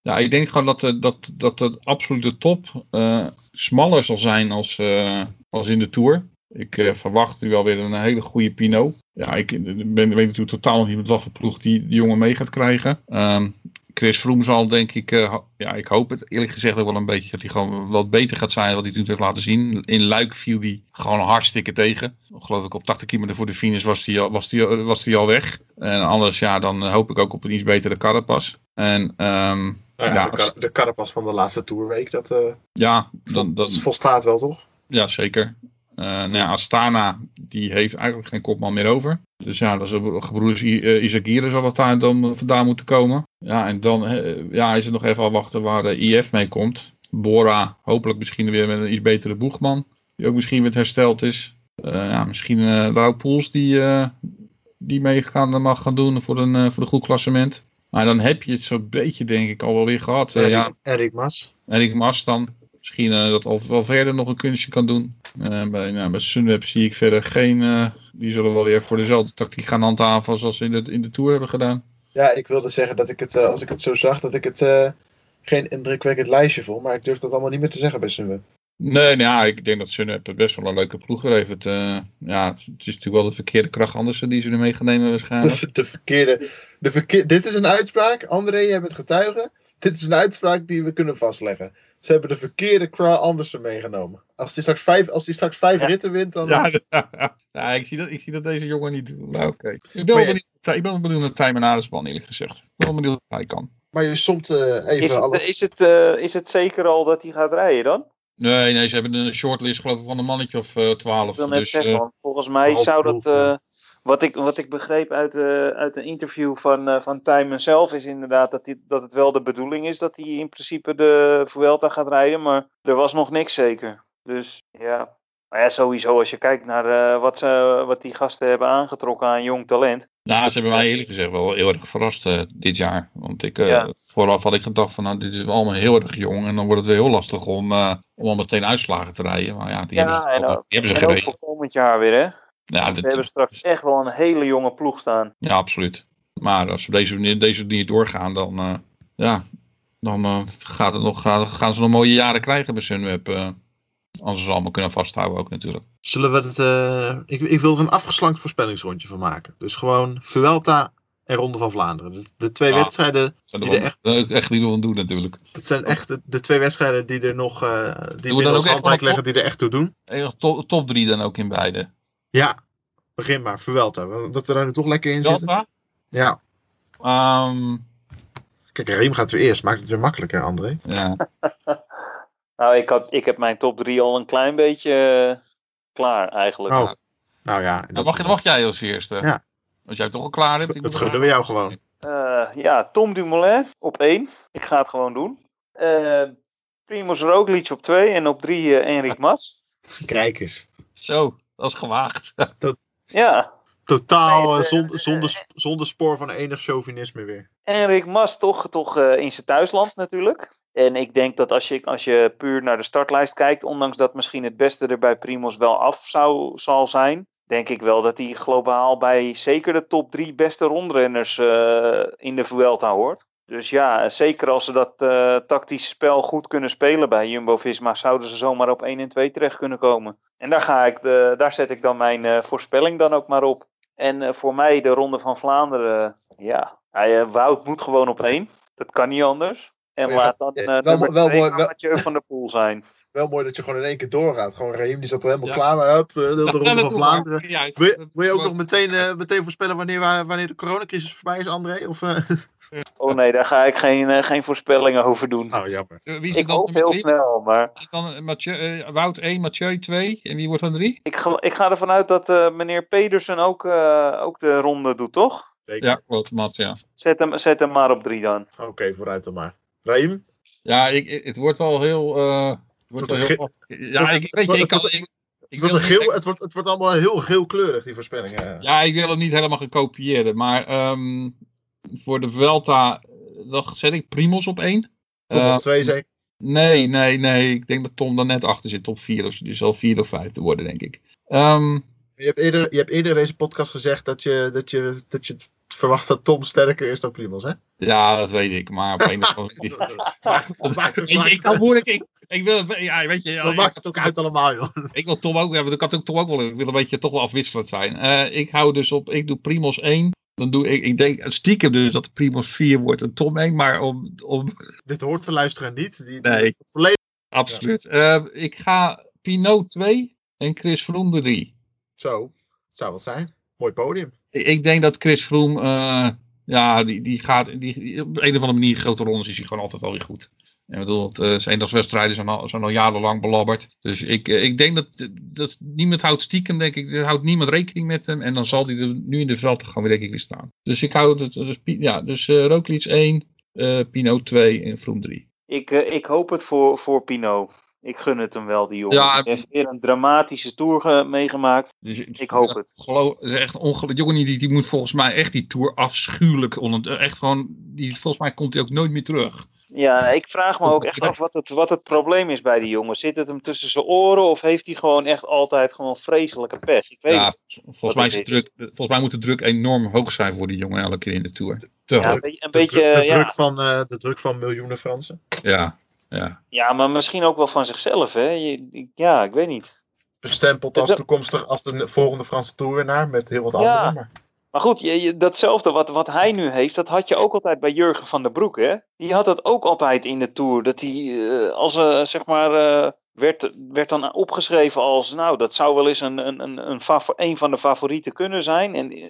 Ja, ik denk gewoon dat de, dat, dat de absolute top eh, smaller zal zijn als, eh, als in de Tour. Ik eh, verwacht nu wel weer een hele goede Pinot. Ja, ik ben, weet natuurlijk totaal niet met wat voor ploeg die, die jongen mee gaat krijgen. Ehm, Chris Froome zal denk ik, eh, ja ik hoop het eerlijk gezegd ook wel een beetje dat hij gewoon wat beter gaat zijn wat hij toen heeft laten zien. In Luik viel hij gewoon hartstikke tegen. Geloof ik op 80 kilometer voor de finish was hij al, was die, was die al weg. En anders ja, dan eh, hoop ik ook op een iets betere Carapaz. En ehm, Nou ja, Ja, de, als- kar- de Carapas van de laatste Tourweek, dat, eh ja, dan, dat volstaat wel toch? ja, zeker. Eh nou ja, Astana, die heeft eigenlijk geen kopman meer over. Dus ja, dat is de gebroeders eh, Isagire zal het daar dan vandaan moeten komen. Ja, en dan ja, is het nog even afwachten waar de IF mee komt. Bora, hopelijk misschien weer met een iets betere boegman. Die ook misschien weer hersteld is. Ja, misschien eh Wout Poels die, eh, die mee gaan, mag gaan doen voor een, voor een goed klassement. Maar dan heb je het zo'n beetje denk ik al wel weer gehad. Eh, Erik, ja, Erik Mas. Erik Mas dan. Misschien eh, dat al wel verder nog een kunstje kan doen. Eh, bij, nou, bij Sunweb zie ik verder geen... die zullen wel weer voor dezelfde tactiek gaan handhaven als, als ze in de, in de Tour hebben gedaan. Ja, ik wilde zeggen dat ik het, als ik het zo zag, dat ik het geen indrukwekkend lijstje vond. Maar ik durf dat allemaal niet meer te zeggen bij Sunweb. Nee, nou ja, ik denk dat Sunweb best wel een leuke ploeg levert. Eh ja, het is natuurlijk wel de verkeerde kracht anders die ze ermee gaan nemen waarschijnlijk. De, de verkeerde, de verkeer, dit is een uitspraak. André, je hebt het getuigen. Dit is een uitspraak die we kunnen vastleggen. Ze hebben de verkeerde Kra Andersen meegenomen. Als die straks vijf, als die straks vijf Ja. ritten wint, dan... Ja, ja, ik, zie dat, ik zie dat deze jongen niet doen. Maar oké. Ik ben wel benieuwd, ik ben wel benieuwd naar Tijmen Aresman eerlijk gezegd. Ik ben wel benieuwd wat hij kan. Maar je somt eh, even Is het, alle... is, het, eh, is het zeker al dat hij gaat rijden dan? Nee, nee, ze hebben een shortlist geloof ik van een mannetje of eh, twaalf. Ik wil net dus, zeggen, eh, want volgens mij zou dat. eh, wat, ik, wat ik begreep uit, eh, uit een interview van, eh van Tijmen zelf, is inderdaad dat, die, dat het wel de bedoeling is dat hij in principe de Vuelta gaat rijden, maar er was nog niks zeker. Dus ja. Maar ja, sowieso, als je kijkt naar eh, wat, ze, wat die gasten hebben aangetrokken aan jong talent. nou, ze hebben mij eerlijk gezegd wel heel erg verrast eh, dit jaar. Want ik, eh, Ja. vooraf had ik gedacht van nou, dit is allemaal heel erg jong. En dan wordt het weer heel lastig om, om al meteen uitslagen te rijden. Maar ja, die Ja, hebben ze, en ook- die hebben ze En ook gereden. voor komend jaar weer, hè? Ja, Ze dit- hebben straks echt wel een hele jonge ploeg staan. ja, absoluut. Maar als ze op deze manier, deze manier doorgaan, dan, ja, dan gaat het nog, gaan, gaan ze nog mooie jaren krijgen bij Sunweb. Eh als ze ze allemaal kunnen vasthouden ook natuurlijk. Zullen we het... eh, ik, ik wil er een afgeslankt voorspellingsrondje van maken. Dus gewoon Vuelta en Ronde van Vlaanderen. De twee Ja. wedstrijden... Die er wel- echt, echt niet doen doen natuurlijk. Dat zijn echt de, de twee wedstrijden die er nog... eh die dan we wel een leggen, die er echt toe doen. Eh, Top, top drie dan ook in beide. Ja, begin maar. Vuelta. Dat we daar nu toch lekker in zitten. Delta? Ja. Ehm, Kijk, Riem gaat weer eerst. Maakt het weer makkelijker, André. ja. Nou, ik, had, ik heb mijn top 3 al een klein beetje eh, klaar eigenlijk. Oh. Nou ja, Dan dat, mag, dan mag jij als eerste. Ja. Als jij het toch al klaar hebt. ik dat gunnen we jou gewoon. Eh, ja, Tom Dumoulin op 1. Ik ga het gewoon doen. Eh Primoz Roglic op 2 en op 3 eh Enric Mas. Kijk eens. Zo, dat is gewaagd. Ja, Totaal zonder, zonder, zonder spoor van enig chauvinisme weer. Enric Mas toch, toch eh, in zijn thuisland natuurlijk. En ik denk dat als je, als je puur naar de startlijst kijkt, ondanks dat misschien het beste er bij Primoz wel af zou, zal zijn, denk ik wel dat hij globaal bij zeker de top 3 beste rondrenners eh, in de Vuelta hoort. Dus ja, zeker als ze dat eh tactische spel goed kunnen spelen bij Jumbo-Visma, zouden ze zomaar op 1 en 2 terecht kunnen komen. En daar, ga ik de, daar zet ik dan mijn eh, voorspelling dan ook maar op. En eh, voor mij de Ronde van Vlaanderen, ja, hij, eh, Wout moet gewoon op één. Dat kan niet anders. En laat dan ja, eh wel mo- wel mooi- wel- Mathieu van der Poel zijn. Wel mooi dat je gewoon in één keer doorgaat. Gewoon Raheem, die zat er helemaal Ja. klaar mee. Hup, eh, de, de Ronde van Vlaanderen. Wil je, wil je ook nog meteen, eh, meteen voorspellen wanneer, wa- wanneer de coronacrisis voorbij is, André? Of, eh? Oh nee, daar ga ik geen, eh, geen voorspellingen over doen. Oh, jammer. Wie is er ik dan hoop heel drie? snel, maar Dan, eh, Mathieu, eh, Wout 1, Mathieu 2. En wie wordt dan 3? ik ga, ik ga ervan uit dat eh, meneer Pedersen ook, eh, ook de ronde doet, toch? Zeker. Ja, klopt, Mats, ja. Zet hem, zet hem maar op drie dan. Oké, vooruit dan maar. Raheem? Ja, ik, het wordt al heel... eh, het wordt wel heel ja, ik, weet je, ik het kan... wordt- Ik, ik Het wordt, wil een niet- geel, het, wordt, het wordt allemaal heel geelkleurig, die voorspellingen. Ja, ik wil hem niet helemaal gaan kopiëren. Maar ehm, voor de Vuelta, eh, dan zet ik Primos op 1. Top op twee zeker. Nee, nee, nee. Ik denk dat Tom daar net achter zit, top 4. Dus die zal 4 of 5 te worden, denk ik. Ehm, Je hebt, eerder, je hebt eerder in deze podcast gezegd dat je, dat je, dat je het verwacht dat Tom sterker is dan Primos, hè? Ja, dat weet ik. Maar op een of andere manier. Ik kan moeilijk. Ik, ik wil, ja, weet je, ja, Dat maakt het ook uit allemaal, joh. Ik wil Tom ook, ja, want ik had ook Tom ook wel, ik wil een beetje toch wel afwisselend zijn. Eh, ik hou dus op, ik doe Primos 1. Dan doe ik, ik denk stiekem dus dat Primos 4 wordt en Tom 1. Maar om, om Dit hoort de luisteraar niet. Die, Nee. Volledig. absoluut. Eh, ik ga Pinot 2 en Chris Froome 3. Zo, het zou wat zijn. Mooi podium. Ik, ik denk dat Chris Froome, eh, ja, die, die gaat, die, op een of andere manier, grote rondes is hij gewoon altijd wel weer goed. Ik bedoel, eh, zijn eendagswedstrijden zijn al, zijn al jarenlang belabberd. Dus ik, eh, ik denk dat, dat niemand houdt stiekem, denk ik, houdt niemand rekening met hem. En dan zal hij er nu in de veld gaan weer, denk ik, weer staan. Dus ik hou het, dus, ja, dus Roglic 1, eh Pinot 2 en Froome 3. Ik, eh, ik hoop het voor, voor Pinot. Ik gun het hem wel, die jongen. Ja, Hij heeft weer een dramatische tour ge- meegemaakt. Dus Ik hoop het. Geloof, het is echt ongelooflijk. Jongen, die, die moet volgens mij echt die tour afschuwelijk. Echt gewoon, die, volgens mij komt hij ook nooit meer terug. Ja, ik vraag me ook echt af wat het, wat het probleem is bij die jongen. Zit het hem tussen zijn oren of heeft hij gewoon echt altijd gewoon vreselijke pech? Ik weet Ja, het. volgens mij, is het de druk, volgens mij moet de druk enorm hoog zijn voor die jongen elke keer in de tour. Te Ja, een beetje, een De, beetje druk, de, ja, druk van, eh, de druk van miljoenen Fransen. Ja. Ja. Ja, maar misschien ook wel van zichzelf, hè? Je- ja, ik weet niet. Bestempeld als toekomstig, als de volgende Franse toerwinnaar met heel wat Ja. anderen. Maar... Maar goed, je, je- datzelfde wat, wat hij nu heeft, dat had je ook altijd bij Jurgen van der Broek, hè? Die had dat ook altijd in de Tour. Dat hij, eh, als er, zeg maar, eh, werd, werd dan opgeschreven als, nou, dat zou wel eens een, een, een, een, een van de favorieten kunnen zijn. En die,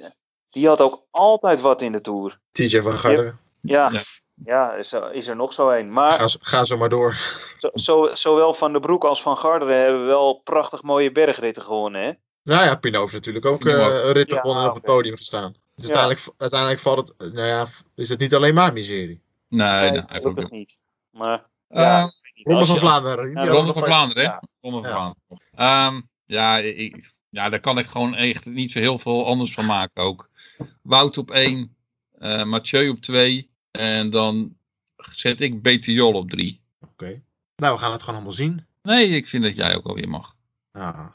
die had ook altijd wat in de Tour. TJ van Garderen, Ja, Ja. Ja. is, er- is er nog zo een. Maar ga, zo- ga zo maar door. zo, zo, zowel Van der Broek als Van Garderen hebben wel prachtig mooie bergritten gewonnen, hè? Nou ja, Pino heeft natuurlijk ook Pino eh, ook. een rit Ja, gewonnen en op het podium gestaan. Dus Ja. uiteindelijk, uiteindelijk valt het, nou ja, is het niet alleen maar miserie. Nee, Nee, ook gelukkig niet. Maar, ja, ik weet niet. Ronde Als van Vlaanderen. Ja, Ronde hadden van Vlaanderen, hè? Ronde van Ja. Vlaanderen. Ehm, ja, ik, ja, daar kan ik gewoon echt niet zo heel veel anders van maken ook. Wout op 1, Mathieu op 2 en dan zet ik Bettiol op 3. Oké. Nou, we gaan het gewoon allemaal zien. Nee, ik vind dat jij ook alweer mag. Ah.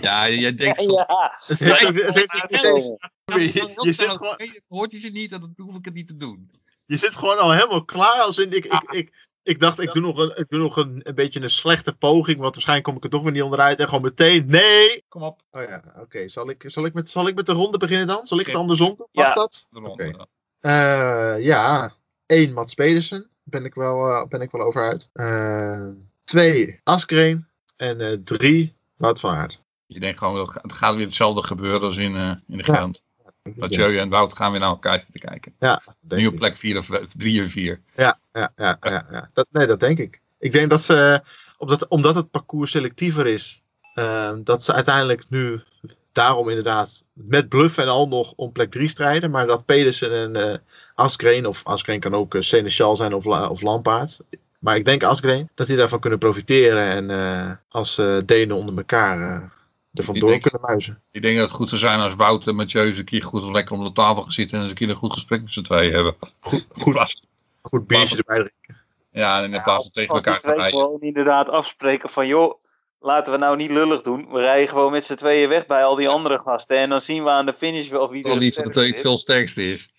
Ja, jij denkt... Ja, Het heeft ook- het heeft- het heeft- ja. je, je zit gewoon, Hoort hij ze niet, dan hoef ik het niet te doen. je zit gewoon al helemaal klaar. Als in, ik, ik, ik, ik dacht, ik doe nog, een, ik doe nog een, een beetje een slechte poging. Want waarschijnlijk kom ik er toch weer niet onderuit. En gewoon meteen, nee. Kom op. Oh ja, oké. Zal, ik, zal, ik met, zal ik met de ronde beginnen dan? Zal ik het andersom doen? Mag Ja. dat? De ronde. Oké. Eh, ja, één Mats Pedersen. Ben ik wel, eh, ben ik wel over uit. Eh, twee Askreen. En eh, drie Wout van Aert. Je denkt gewoon, gaat- er gaat weer hetzelfde gebeuren als in, in de Ja. Gent. Mathieu en Wout gaan weer naar elkaar zitten kijken. denk Nu op plek 4 of 3 en 4. Ja, ja, ja, ja, ja. Dat, nee, dat denk ik. Ik denk dat ze, omdat, omdat het parcours selectiever is, eh, dat ze uiteindelijk nu daarom inderdaad met bluff en al nog om plek 3 strijden. Maar dat Pedersen en eh Askreen, of Askreen kan ook uh, Seneschal zijn of, La- of Lampaard. Maar ik denk Askreen, dat die daarvan kunnen profiteren en eh, als eh Denen onder elkaar eh er vandoor denk- kunnen muizen. Ik denk dat het goed zou zijn als Wout en Mathieu eens een keer goed lekker om de tafel gaan zitten en een keer een goed gesprek met z'n tweeën hebben. Goed, goed, plaats- goed biertje erbij drinken. Ja, en in plaats van tegen elkaar twee rijden. gewoon inderdaad afspreken van joh, laten we nou niet lullig doen. We rijden gewoon met z'n tweeën weg bij al die andere gasten. En dan zien we aan de finish wel wie er dat het is. veel sterkste is.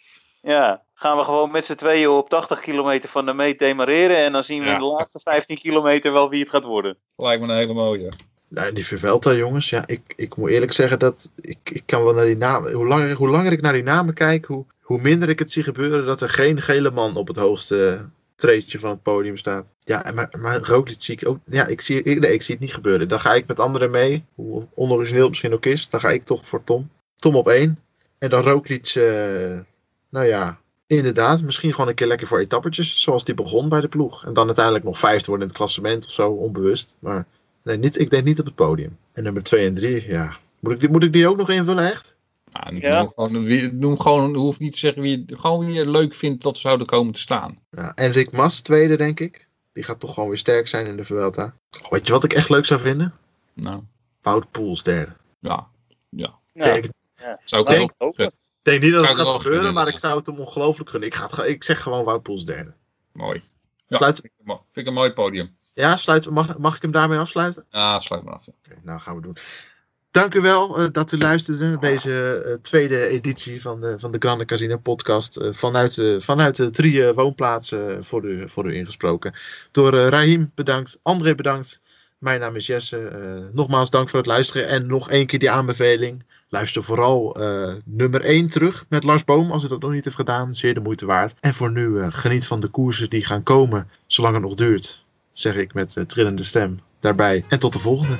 Ja, gaan we gewoon met z'n tweeën op 80 kilometer van de meet demareren. En dan zien we Ja. in de laatste 15 kilometer wel wie het gaat worden. Lijkt me een hele mooie. Nou, die Vervelta, jongens, ja, ik, ik moet eerlijk zeggen dat ik, ik kan wel naar die namen. Hoe langer, hoe langer ik naar die namen kijk, hoe, hoe minder ik het zie gebeuren dat er geen gele man op het hoogste van het podium staat. Ja, maar, maar Roglic zie ik ook. Ja, ik zie, ik, nee, ik zie het niet gebeuren. Dan ga ik met anderen mee, hoe onorigineel het misschien ook is. Dan ga ik toch voor Tom. Tom op één. En dan Roglic, eh, nou ja, inderdaad, misschien gewoon een keer lekker voor etappetjes, zoals die begon bij de ploeg. En dan uiteindelijk nog vijfde worden in het klassement of zo, onbewust. Maar Nee, niet, ik denk niet op het podium. En nummer 2 en 3, ja. Moet ik, moet ik die ook nog invullen, echt? Nou, Ja. noem gewoon, wie- noem gewoon, je hoeft niet te zeggen wie, je- gewoon wie je leuk vindt dat ze zouden komen te staan. Ja, Enrik Mas, tweede, denk ik. Die gaat toch gewoon weer sterk zijn in de Vuelta. Oh, weet je wat ik echt leuk zou vinden? Nou, Wout Poels, derde. ja. Ja. Ja, Denk- Zou ik ik ook. Ik denk niet dat het gaat gebeuren, maar ik zou het hem ongelooflijk gunnen. Ik, ga ik zeg gewoon Wout Poels, derde. Mooi. Ja, Sluit, vind, ik, mo- vind ik een mooi podium. ja, sluit, mag, mag ik hem daarmee afsluiten? Ja, sluit maar af. ja. Oké, nou gaan we doen. Dank u wel eh, dat u luisterde naar deze eh, tweede editie van de, van de Grande Casino podcast. eh, vanuit, vanuit de drie woonplaatsen voor u, voor u ingesproken. Door Rahim bedankt, André bedankt. Mijn naam is Jesse. nogmaals dank voor het luisteren. En nog één keer die aanbeveling. Luister vooral nummer 1 terug met Lars Boom. Als u dat nog niet heeft gedaan, zeer de moeite waard. En voor nu geniet van de koersen die gaan komen. Zolang het nog duurt. Zeg ik met trillende stem daarbij. En tot de volgende.